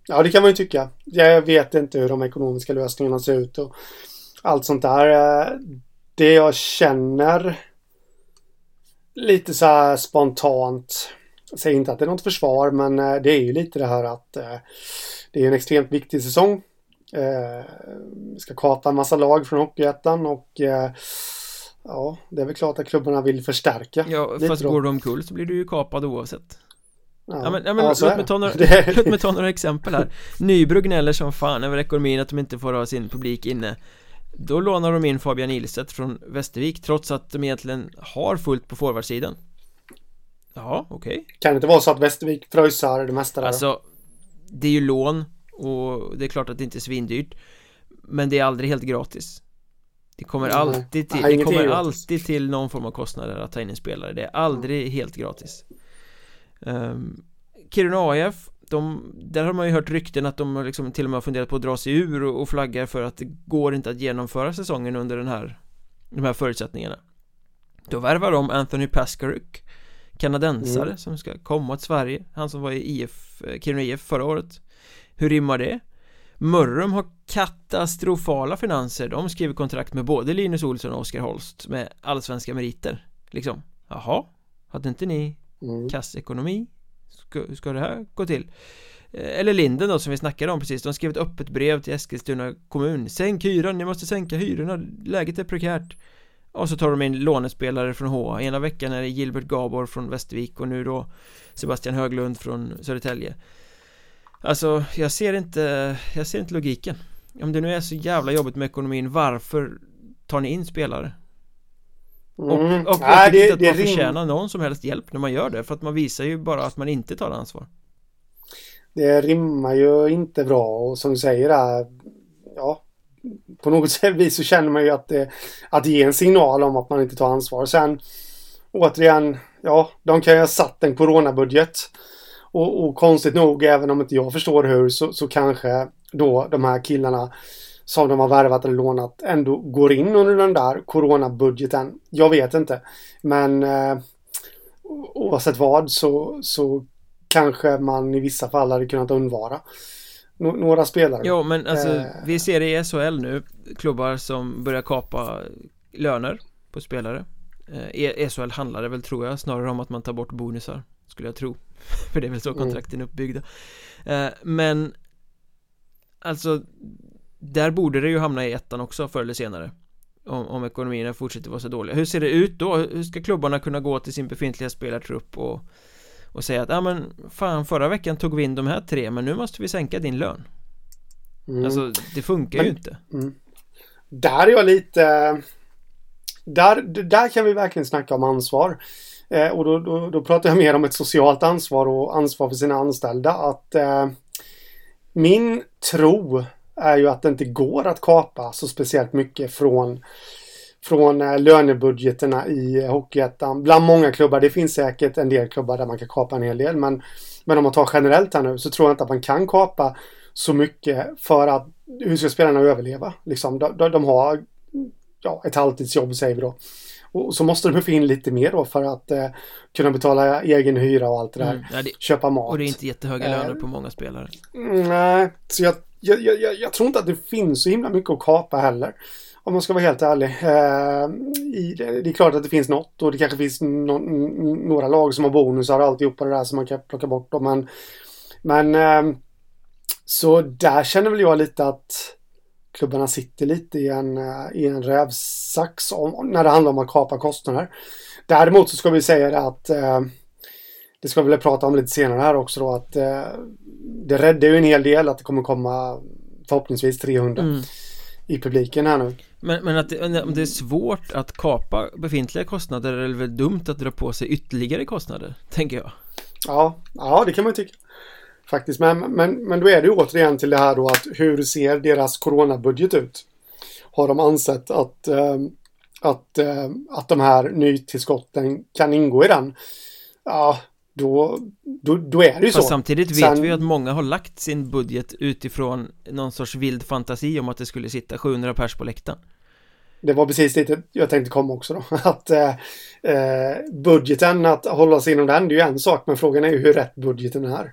Ja, det kan man ju tycka. Jag vet inte hur de ekonomiska lösningarna ser ut och allt sånt där. Det jag känner lite så här spontant jag säger inte att det är något försvar men eh, det är ju lite det här att eh, det är en extremt viktig säsong ska kapa en massa lag från Hockeyettan och eh, ja, det är väl klart att klubbarna vill förstärka. Ja, fast går de omkull så blir du ju kapad oavsett. Ja, ja men, ja, men ja, låt, mig ta några, [laughs] låt mig ta några exempel här Nybro gnäller som fan över ekonomin att de inte får ha sin publik inne Då lånar de in Fabian Ilstedt från Västervik trots att de egentligen har fullt på forwardsidan Ja, okej okay. Kan det inte vara så att Västervik pröjsar det mesta där? Alltså Det är ju lån och det är klart att det inte är svindyrt Men det är aldrig helt gratis Det kommer mm. alltid till, det kommer alltid till någon form av kostnader att ta in en spelare Det är aldrig mm. helt gratis um, Kiruna AF de, där har man ju hört rykten att de liksom till och med har funderat på att dra sig ur och, och flaggar för att det går inte att genomföra säsongen under den här De här förutsättningarna Då värvar de Anthony Paskaruk Kanadensare mm. som ska komma till Sverige Han som var i IF, eh, Kiruna IF förra året hur rimmar det? Mörrum har katastrofala finanser De skriver kontrakt med både Linus Olsson och Oskar Holst med allsvenska meriter Liksom Jaha Hade inte ni mm. kassekonomi? Ska, ska det här gå till? Eh, eller Linden då som vi snackade om precis De skrev ett öppet brev till Eskilstuna kommun Sänk hyran, ni måste sänka hyrorna Läget är prekärt Och så tar de in lånespelare från HA Ena veckan är det Gilbert Gabor från Västervik och nu då Sebastian Höglund från Södertälje Alltså, jag ser inte, jag ser inte logiken Om det nu är så jävla jobbigt med ekonomin, varför tar ni in spelare? Och, mm. och, och Nej, det, att det man förtjänar någon som helst hjälp när man gör det För att man visar ju bara att man inte tar ansvar Det rimmar ju inte bra och som du säger där Ja På något [laughs] sätt vis så känner man ju att det Att det ger en signal om att man inte tar ansvar Sen Återigen Ja, de kan ju ha satt en coronabudget och, och, konstigt nog, även om inte jag förstår hur, så, så kanske då de här killarna som de har värvat eller lånat ändå går in under den där coronabudgeten. Jag vet inte. Men eh, oavsett vad så, så kanske man i vissa fall hade kunnat undvara några spelare. Jo, men alltså eh. vi ser det i SHL nu klubbar som börjar kapa löner på spelare. Eh, SHL handlar det väl tror jag snarare om att man tar bort bonusar skulle jag tro [laughs] För det är väl så mm. kontrakten är uppbyggda eh, Men Alltså Där borde det ju hamna i ettan också förr eller senare om, om ekonomierna fortsätter vara så dåliga Hur ser det ut då? Hur ska klubbarna kunna gå till sin befintliga spelartrupp och och säga att ja men fan förra veckan tog vi in de här tre men nu måste vi sänka din lön mm. Alltså det funkar men, ju inte mm. Där är jag lite där, där kan vi verkligen snacka om ansvar Eh, och då, då, då, pratar jag mer om ett socialt ansvar och ansvar för sina anställda. Att eh, min tro är ju att det inte går att kapa så speciellt mycket från från eh, lönebudgeterna i eh, Hockeyettan. Bland många klubbar. Det finns säkert en del klubbar där man kan kapa en hel del. Men, men om man tar generellt här nu så tror jag inte att man kan kapa så mycket för att hur ska spelarna överleva? Liksom, de, de, de har ja, ett halvtidsjobb säger vi då. Och så måste de få in lite mer då för att eh, kunna betala egen hyra och allt det där. Mm, ja, det, Köpa mat. Och det är inte jättehöga eh, löner på många spelare. Nej, så jag, jag, jag, jag, tror inte att det finns så himla mycket att kapa heller. Om man ska vara helt ärlig. Eh, det, det är klart att det finns något och det kanske finns no, några lag som har bonusar och alltihopa det där som man kan plocka bort. Då, men men eh, så där känner väl jag lite att toppklubbarna sitter lite i en, eh, i en rävsax om, när det handlar om att kapa kostnader. Däremot så ska vi säga det att eh, det ska vi väl prata om lite senare här också då att eh, det räddar ju en hel del att det kommer komma förhoppningsvis 300 mm. i publiken här nu. Men, men att det, om det är svårt att kapa befintliga kostnader är det väl dumt att dra på sig ytterligare kostnader, tänker jag. Ja, ja det kan man tycka. Faktiskt, men, men, men då är det ju återigen till det här då att hur ser deras coronabudget ut? Har de ansett att, äh, att, äh, att de här nytillskotten kan ingå i den? Ja, då, då, då är det ju Fast så. samtidigt vet Sen... vi att många har lagt sin budget utifrån någon sorts vild fantasi om att det skulle sitta 700 pers på läktaren. Det var precis det jag tänkte komma också då. [laughs] Att eh, eh, budgeten, att hålla sig inom den, det är ju en sak, men frågan är ju hur rätt budgeten är.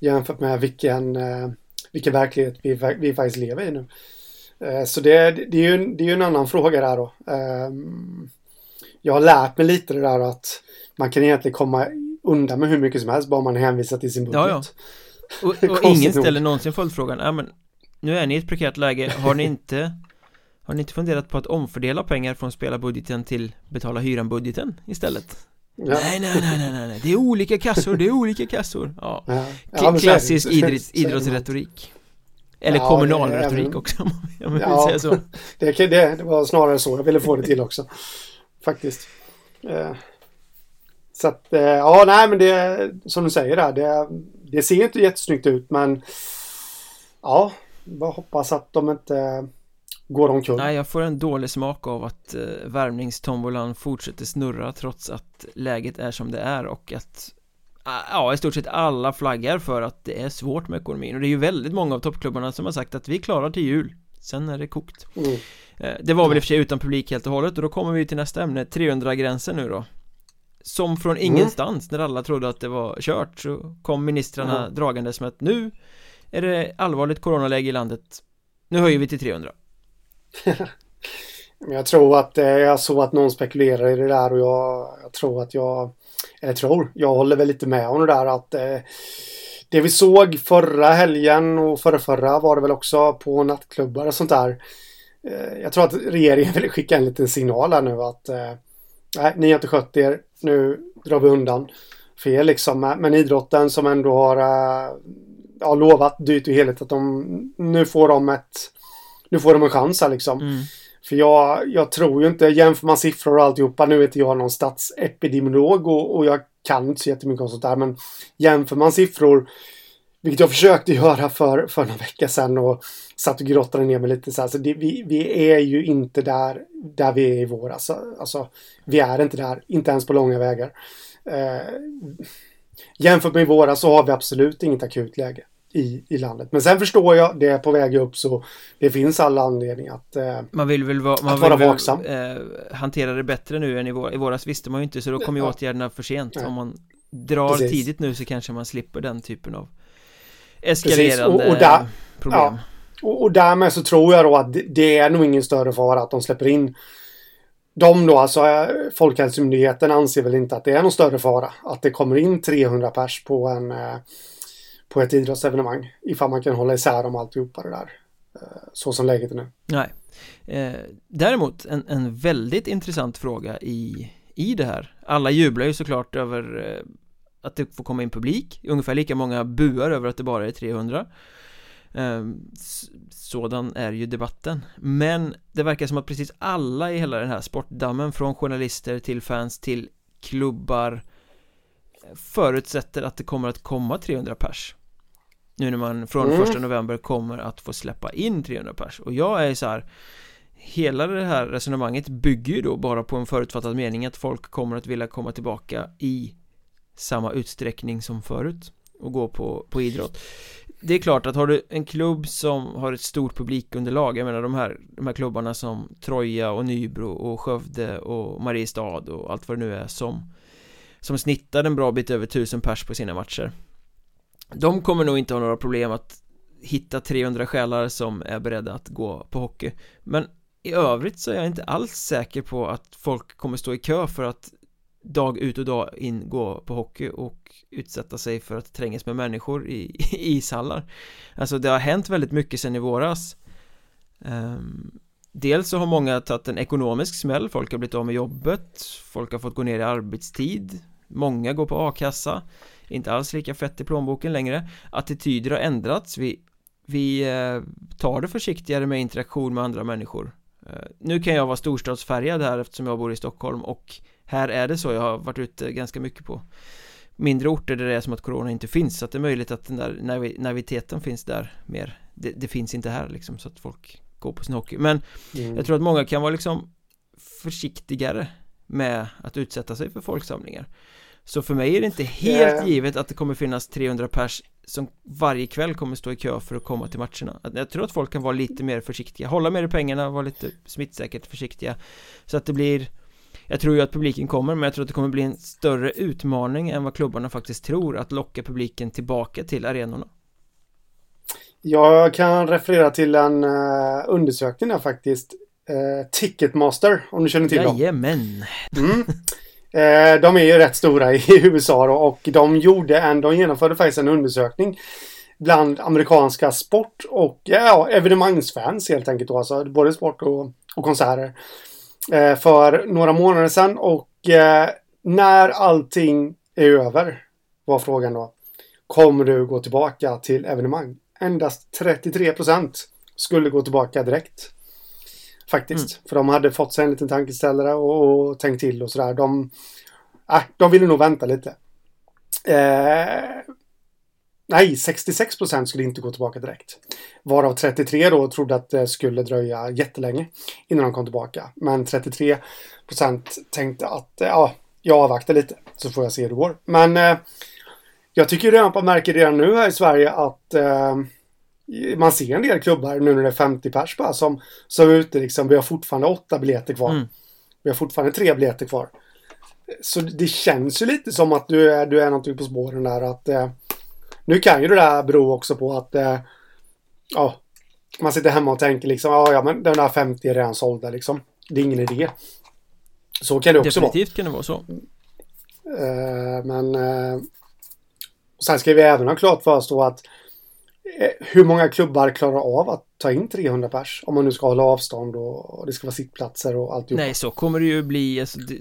Jämfört med vilken, eh, vilken verklighet vi, vi faktiskt lever i nu. Eh, så det, det, är ju, det är ju en annan fråga där då. Ehm, jag har lärt mig lite det där att man kan egentligen komma undan med hur mycket som helst bara man hänvisar till sin budget. Ja, ja. Och, och [laughs] ingen ställer någonsin följdfrågan, ja men nu är ni i ett prekärt läge, har ni [laughs] inte Har ni inte funderat på att omfördela pengar från spelarbudgeten till betala hyran-budgeten istället? Ja. Nej, nej, nej, nej, nej, det är olika kassor, det är olika kassor. Ja, ja. Klassisk idrotts, idrottsretorik. Eller ja, kommunalretorik även... också om jag vill ja, säga så. det, det, det var snarare så jag ville få det till också Faktiskt. Eh, så att, eh, ja, nej, men det som du säger där, det, det ser inte jättesnyggt ut, men ja, bara hoppas att de inte går omkull. Nej, jag får en dålig smak av att eh, värvningstombolan fortsätter snurra trots att läget är som det är och att Ja, i stort sett alla flaggar för att det är svårt med ekonomin och det är ju väldigt många av toppklubbarna som har sagt att vi klarar till jul Sen är det kokt mm. Eh, det var väl i och för sig utan publik helt och hållet och då kommer vi till nästa ämne 300-gränsen nu då som från mm. ingenstans mm. när alla trodde att det var kört så kom ministrarna mm. dragandes med att nu är det allvarligt coronaläge i landet Nu höjer vi till 300 [laughs] Jag tror att eh, jag såg att någon spekulerar i det där och jag, jag tror att jag Eller tror, jag håller väl lite med om det där att eh, Det vi såg förra helgen och förra, förra var det väl också på nattklubbar och sånt där eh, Jag tror att regeringen [laughs] vill skicka en liten signal här nu att eh, Nej, ni har inte skött er. Nu drar vi undan fel liksom. Men idrotten som ändå har eh, ja, lovat dyrt och heligt att de nu får de ett nu får de en chans här liksom. Mm. För jag, jag tror ju inte, jämför man siffror och alltihopa, nu är inte jag någon statsepidemiolog och, och jag kan inte så jättemycket om sånt där, men jämför man siffror vilket jag försökte göra för, för några vecka sedan och satt och grottade ner mig lite så här. Så det, vi, vi är ju inte där, där vi är i vår. Alltså, alltså, vi är inte där, inte ens på långa vägar. Eh, jämfört med i våra så har vi absolut inget akut läge i, i landet. Men sen förstår jag, det är på väg upp så det finns alla anledning att eh, Man vill väl va man vara vaksam. Väl, eh, hantera det bättre nu än i, vår, i våras visste man ju inte så då kommer ju ja. åtgärderna för sent. Ja. Om man drar Precis. tidigt nu så kanske man slipper den typen av eskalerande och, och där, problem. Ja, och, och därmed så tror jag då att det, det är nog ingen större fara att de släpper in de då, alltså eh, Folkhälsomyndigheten anser väl inte att det är någon större fara att det kommer in 300 pers på en eh, på ett idrottsevenemang ifall man kan hålla isär dem alltihopa det där eh, så som läget är nu. Nej. Eh, däremot en, en väldigt intressant fråga i, i det här. Alla jublar ju såklart över eh, att det får komma in publik Ungefär lika många buar över att det bara är 300 Eh, Sådan är ju debatten Men det verkar som att precis alla i hela den här sportdammen Från journalister till fans till klubbar Förutsätter att det kommer att komma 300 pers nu när man från mm. första november kommer att få släppa in 300 pers. Och jag är så här Hela det här resonemanget bygger ju då bara på en förutfattad mening att folk kommer att vilja komma tillbaka i samma utsträckning som förut och gå på, på idrott. Det är klart att har du en klubb som har ett stort publikunderlag Jag menar de här, de här klubbarna som Troja och Nybro och Skövde och Mariestad och allt vad det nu är som Som snittar en bra bit över tusen pers på sina matcher de kommer nog inte ha några problem att hitta 300 själar som är beredda att gå på hockey. Men i övrigt så är jag inte alls säker på att folk kommer stå i kö för att dag ut och dag in gå på hockey och utsätta sig för att trängas med människor i, [laughs] i ishallar. Alltså det har hänt väldigt mycket sen i våras. Um, Dels så har många tagit en ekonomisk smäll, folk har blivit av med jobbet. Folk har fått gå ner i arbetstid. Många går på a-kassa. Inte alls lika fett i plånboken längre. Attityder har ändrats, vi, vi eh, tar det försiktigare med interaktion med andra människor. Eh, Nu kan jag vara storstadsfärgad här eftersom jag bor i Stockholm och här är det så, jag har varit ute ganska mycket på mindre orter där det är som att corona inte finns. Så att det är möjligt att den där navi naiviteten finns där mer. Det, det, finns inte här liksom så att folk går på sin hockey. Men mm. jag tror att många kan vara liksom försiktigare med att utsätta sig för folksamlingar så för mig är det inte helt yeah. givet att det kommer finnas 300 pers som varje kväll kommer stå i kö för att komma till matcherna. Jag tror att folk kan vara lite mer försiktiga, hålla mer i pengarna, vara lite smittsäkert försiktiga. Så att det blir Jag tror ju att publiken kommer men jag tror att det kommer bli en större utmaning än vad klubbarna faktiskt tror att locka publiken tillbaka till arenorna. Jag kan referera till en uh, undersökning där faktiskt uh, Ticketmaster, om du känner till dem. Jajamän. Mm. [laughs] Eh, de är ju rätt stora i [laughs] USA då, och de gjorde en, de genomförde faktiskt en undersökning bland amerikanska sport och ja, evenemangsfans helt enkelt då, alltså både sport och, och konserter. Eh, för några månader sedan och eh, när allting är över var frågan då. Kommer du gå tillbaka till evenemang? Endast 33 procent skulle gå tillbaka direkt. Faktiskt. Mm. För de hade fått sig en liten tankeställare och, och tänkt till och sådär. De, äh, de ville nog vänta lite. Eh, nej, 66 procent skulle inte gå tillbaka direkt. Varav 33 då trodde att det skulle dröja jättelänge innan de kom tillbaka. Men 33 procent tänkte att ja, jag avvaktar lite så får jag se hur det går. Men eh, jag tycker redan på märker redan nu här i Sverige att eh, man ser en del klubbar nu när det är 50 pers bara som, som är ute liksom. Vi har fortfarande åtta biljetter kvar. Mm. Vi har fortfarande tre biljetter kvar. Så det känns ju lite som att du är, du är någonting på spåren där att eh, nu kan ju det där bero också på att eh, ja, man sitter hemma och tänker liksom ja, ja men den där 50 är redan sålda liksom. Det är ingen idé. Så kan det också Definitivt vara. kan det vara så. Eh, men eh, sen ska vi även ha klart för oss då att hur många klubbar klarar av att ta in 300 pers? Om man nu ska hålla avstånd och det ska vara sittplatser och alltihop. Nej, så kommer det ju bli. Alltså, det,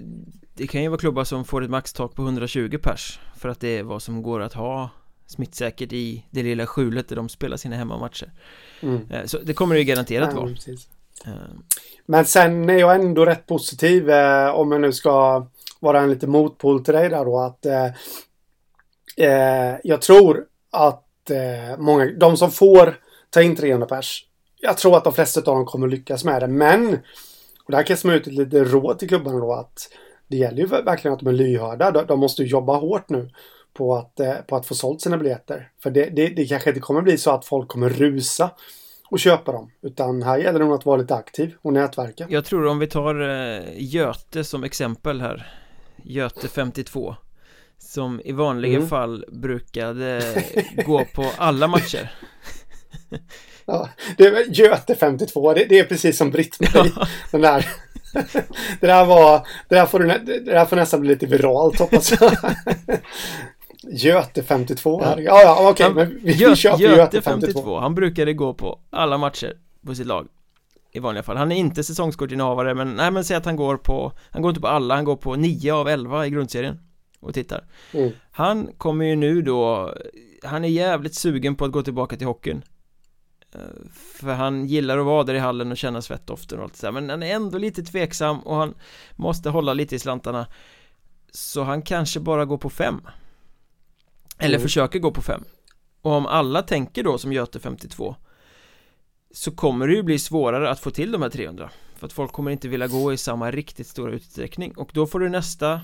det, kan ju vara klubbar som får ett maxtak på 120 pers. För att det är vad som går att ha smittsäkert i det lilla skjulet där de spelar sina hemmamatcher. Mm. Eh, så det kommer det ju garanterat vara. Eh. Men sen är jag ändå rätt positiv om jag nu ska vara en lite motpol till dig där då att eh, jag tror att eh, många, de som får ta in 300 pers, jag tror att de flesta av dem kommer lyckas med det. Men, och där kan jag ut ett litet råd till klubbarna då att det gäller ju verkligen att de är lyhörda. De, de måste jobba hårt nu på att, eh, på att få sålt sina biljetter. För det, det, det kanske inte kommer bli så att folk kommer rusa och köpa dem. Utan här gäller det nog att vara lite aktiv och nätverka. Jag tror om vi tar eh, Göte som exempel här Göte 52 som i vanliga mm. fall brukade gå på alla matcher. [laughs] Ja, det var Göte 52, det, det är precis som Britt-Marie [laughs] ja. Den där. Det där var Det där får, du, det där får nästan bli lite viralt hoppas jag. [laughs] Göte 52 Ja, ja, ja okej, okay, men vi, Gö, köper Göte, Göte 52. 52 Han brukade gå på alla matcher på sitt lag i vanliga fall, han är inte säsongskortinnehavare men nej men säg att han går på Han går inte på alla, han går på 9 av 11 i grundserien och tittar. Mm. Han kommer ju nu då Han är jävligt sugen på att gå tillbaka till hockeyn. Eh, För han gillar att vara där i hallen och känna svettdoften och allt sådär Men han är ändå lite tveksam och han Måste hålla lite i slantarna. Så han kanske bara går på fem. Eller mm. försöker gå på fem. Och om alla tänker då som Göte 52 Så kommer det ju bli svårare att få till de här 300 För att folk kommer inte vilja gå i samma riktigt stora utsträckning. Och då får du nästa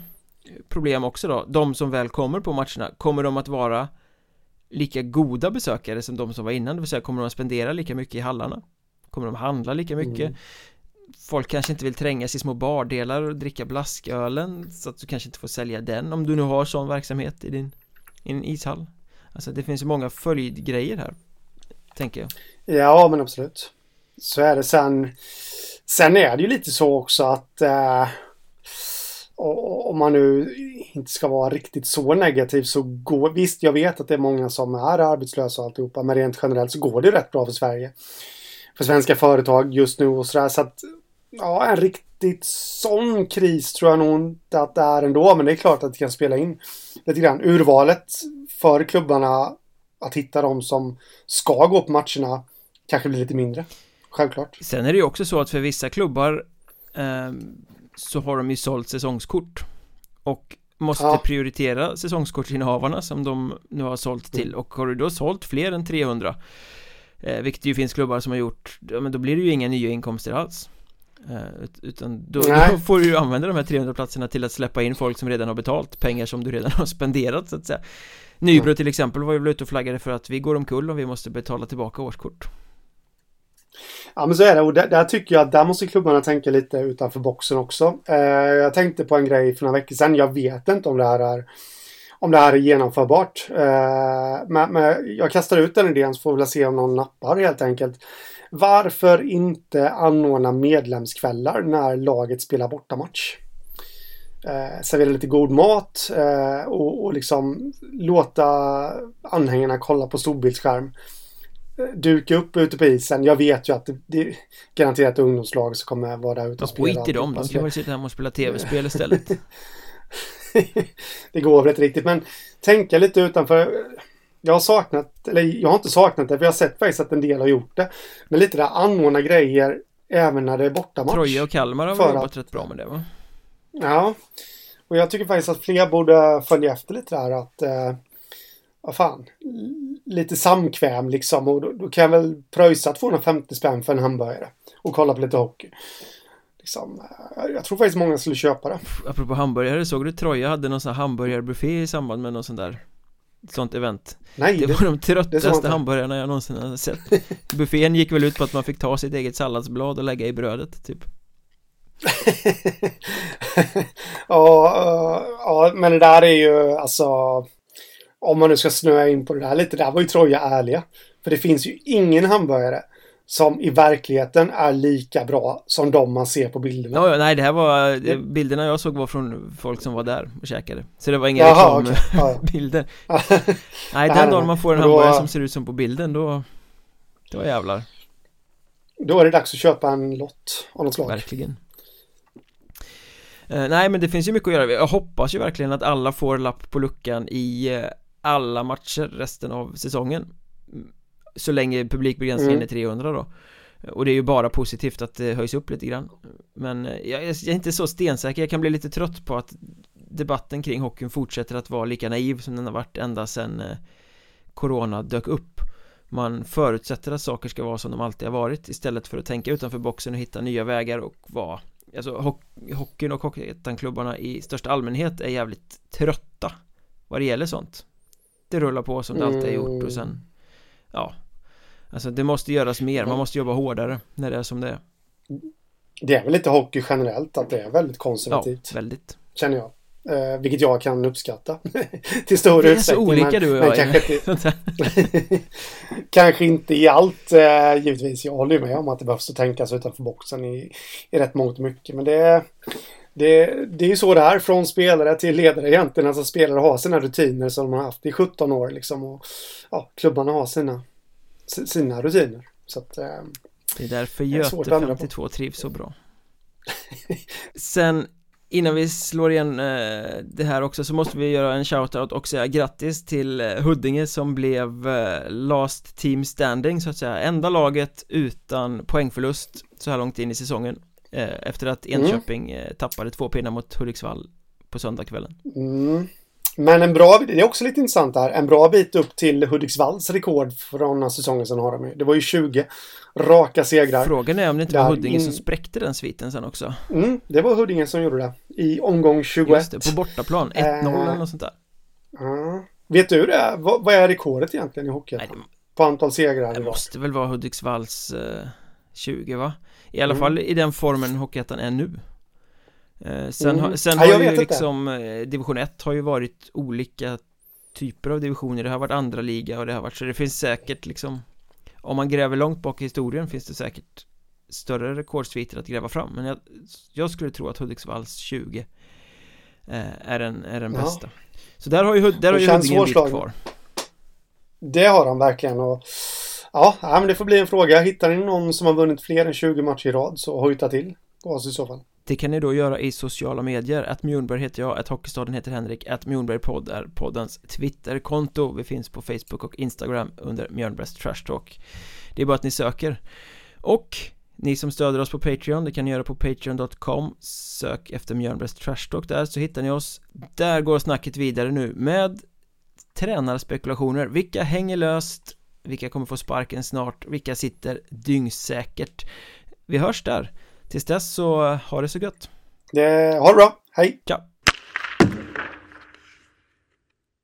problem också då De som väl kommer på matcherna Kommer de att vara Lika goda besökare som de som var innan? Det vill säga kommer de att spendera lika mycket i hallarna? Kommer de att handla lika mycket? Mm. Folk kanske inte vill trängas i små bardelar och dricka blaskölen Så att du kanske inte får sälja den Om du nu har sån verksamhet i din, i din ishall. Alltså det finns ju många följdgrejer här Tänker jag. Ja men absolut. Så är det. Sen Sen är det ju lite så också att äh och om man nu inte ska vara riktigt så negativ så går, visst jag vet att det är många som är arbetslösa och alltihopa, men rent generellt så går det rätt bra för Sverige. för svenska företag just nu och sådär. Så att ja, en riktigt sån kris tror jag nog inte att det är ändå. Men det är klart att det kan spela in lite grann. Urvalet för klubbarna att hitta de som ska gå på matcherna kanske blir lite mindre. Självklart. Sen är det ju också så att för vissa klubbar eh, så har de ju sålt säsongskort och måste ja. prioritera säsongskortsinnehavarna som de nu har sålt till mm. och har du då sålt fler än 300 eh, vilket ju finns klubbar som har gjort ja, men då blir det ju inga nya inkomster alls eh, utan då, då, får du ju använda de här 300 platserna till att släppa in folk som redan har betalt pengar som du redan har [laughs] spenderat så att säga Nybro mm. till exempel var ju väl ute och flaggade för att vi går omkull och vi måste betala tillbaka årskort Ja men så är det och där, där, tycker jag att där måste klubbarna tänka lite utanför boxen också. Eh, jag tänkte på en grej för några veckor sedan. Jag vet inte om det här är om det här är genomförbart. Eh, men, men, jag kastar ut den idén så får vi se om någon nappar helt enkelt. Varför inte anordna medlemskvällar när laget spelar bortamatch? Eh, servera lite god mat eh, och, och liksom låta anhängarna kolla på storbildsskärm duka upp ute på isen. Jag vet ju att det, det garanterat ungdomslag som kommer vara där ute och spela. Skit i dem, de kan väl sitta hemma och spela tv-spel istället. [laughs] det går väl inte riktigt, men tänka lite utanför. Jag har saknat, eller jag har inte saknat det, för jag har sett faktiskt att en del har gjort det. Men lite där anordna grejer även när det är bortamatch. Troja och Kalmar har jobbat att, rätt bra med det va? Ja, och jag tycker faktiskt att fler borde följa efter lite där att eh, vad fan, lite samkväm liksom. Och då, då, kan jag väl pröjsa 250 spänn för en hamburgare. Och kolla på lite hockey. Liksom, eh, jag tror faktiskt många skulle köpa det. Apropå hamburgare, såg du Troja hade någon sån här hamburgarbuffé i samband med någon sån där sånt event Nej, Det var de tröttaste hamburgarna jag någonsin har sett [laughs] Buffén gick väl ut på att man fick ta sitt eget salladsblad och lägga i brödet typ [laughs] ja, uh, ja, men det där är ju alltså om man nu ska snöa in på det där lite, där var ju Troja ärliga. För det finns ju ingen hamburgare som i verkligheten är lika bra som de man ser på bilderna. No, nej, det här var, bilderna jag såg var från folk som var där och käkade. Så det var inga reklambilder. Okay. nej, den dagen man får en hamburgare då, som ser ut som på bilden, då, då jävlar. Då är det dags att köpa en lott av något slag. Verkligen. Uh, nej men det finns ju mycket att göra, jag hoppas ju verkligen att alla får lapp på luckan i uh, alla matcher resten av säsongen. Så länge publikbegränsningen mm. är 300 då. Och det är ju bara positivt att det höjs upp lite grann. Men jag, jag är inte så stensäker, jag kan bli lite trött på att Debatten kring hockeyn fortsätter att vara lika naiv som den har varit ända sedan eh, Corona dök upp. Man förutsätter att saker ska vara som de alltid har varit Istället för att tänka utanför boxen och hitta nya vägar och vara Alltså ho hockeyn och hockeyettan-klubbarna i största allmänhet är jävligt trötta Vad det gäller sånt det rullar på som det alltid har gjort och sen Ja. Alltså det måste göras mer, man måste jobba hårdare när det är som det är. Det är väl lite hockey generellt att det är väldigt konservativt. Ja, väldigt. Känner jag. Eh, Vilket jag kan uppskatta. [laughs] Till stor utsträckning Vi är så olika men, du och jag kanske, inte, [laughs] [laughs] kanske inte i allt eh, givetvis. Jag håller ju med om att det behövs att tänkas utanför boxen i, i rätt mångt mycket men det är det, det är ju så det är från spelare till ledare egentligen. Alltså spelare har sina rutiner som de har haft i 17 år liksom. Och ja, klubbarna har sina, sina rutiner. Så att, eh, det är därför Göte 52 trivs så bra. [laughs] Sen innan vi slår igen eh, det här också så måste vi göra en shoutout och säga grattis till eh, Huddinge som blev eh, last team standing så att säga enda laget utan poängförlust så här långt in i säsongen efter att mm. Enköping mm. tappade två pinnar mot Hudiksvall på söndagskvällen. Mm. Men en bra, det är också lite intressant där, en bra bit upp till Hudiksvalls rekord från säsongen sen har de Det var ju 20 raka segrar. Frågan är om det inte var Huddinge in... som spräckte den sviten sen också. Mm, det var Huddinge som gjorde det. I omgång 21. Just det, på bortaplan. 1-0 äh... eller något sånt där. Uh, vet du det? Vad, vad är rekordet egentligen i hockey? Det... På antal segrar? Det måste väl vara Hudiksvalls uh, 20 va? I alla mm. fall i den formen Hockeyettan är nu. Eh, Sen, mm. sen har ju liksom eh, Division 1 har ju varit olika typer av divisioner. Det har varit andra liga och det har varit så det finns säkert liksom Om man gräver långt bak i historien finns det säkert Större rekordsviter att gräva fram. Men jag, jag skulle tro att Hudiksvalls 20 eh, Är den, är den ja. bästa. Så där har ju, där har ju Huddinge en bit kvar. Det har de verkligen och Ja, men det får bli en fråga. Hittar ni någon som har vunnit fler än 20 matcher i rad så hojta till på oss i så fall. Det kan ni då göra i sociala medier. Att Mjornberg heter jag, att Hockeystaden heter Henrik, att Mjornbergpodd är poddens Twitterkonto. Vi finns på Facebook och Instagram under Mjörnbergs Trash Talk. Det är bara att ni söker. Och ni som stöder oss på Patreon, det kan ni göra på patreon.com Sök efter Mjörnbergs Trash Talk där så hittar ni oss Där går snacket vidare nu med tränarspekulationer Vilka hänger löst? Vilka kommer få sparken snart? Vilka sitter dyngsäkert? Vi hörs där Tills dess så ha det så gött det, Ha det bra, hej! Ciao!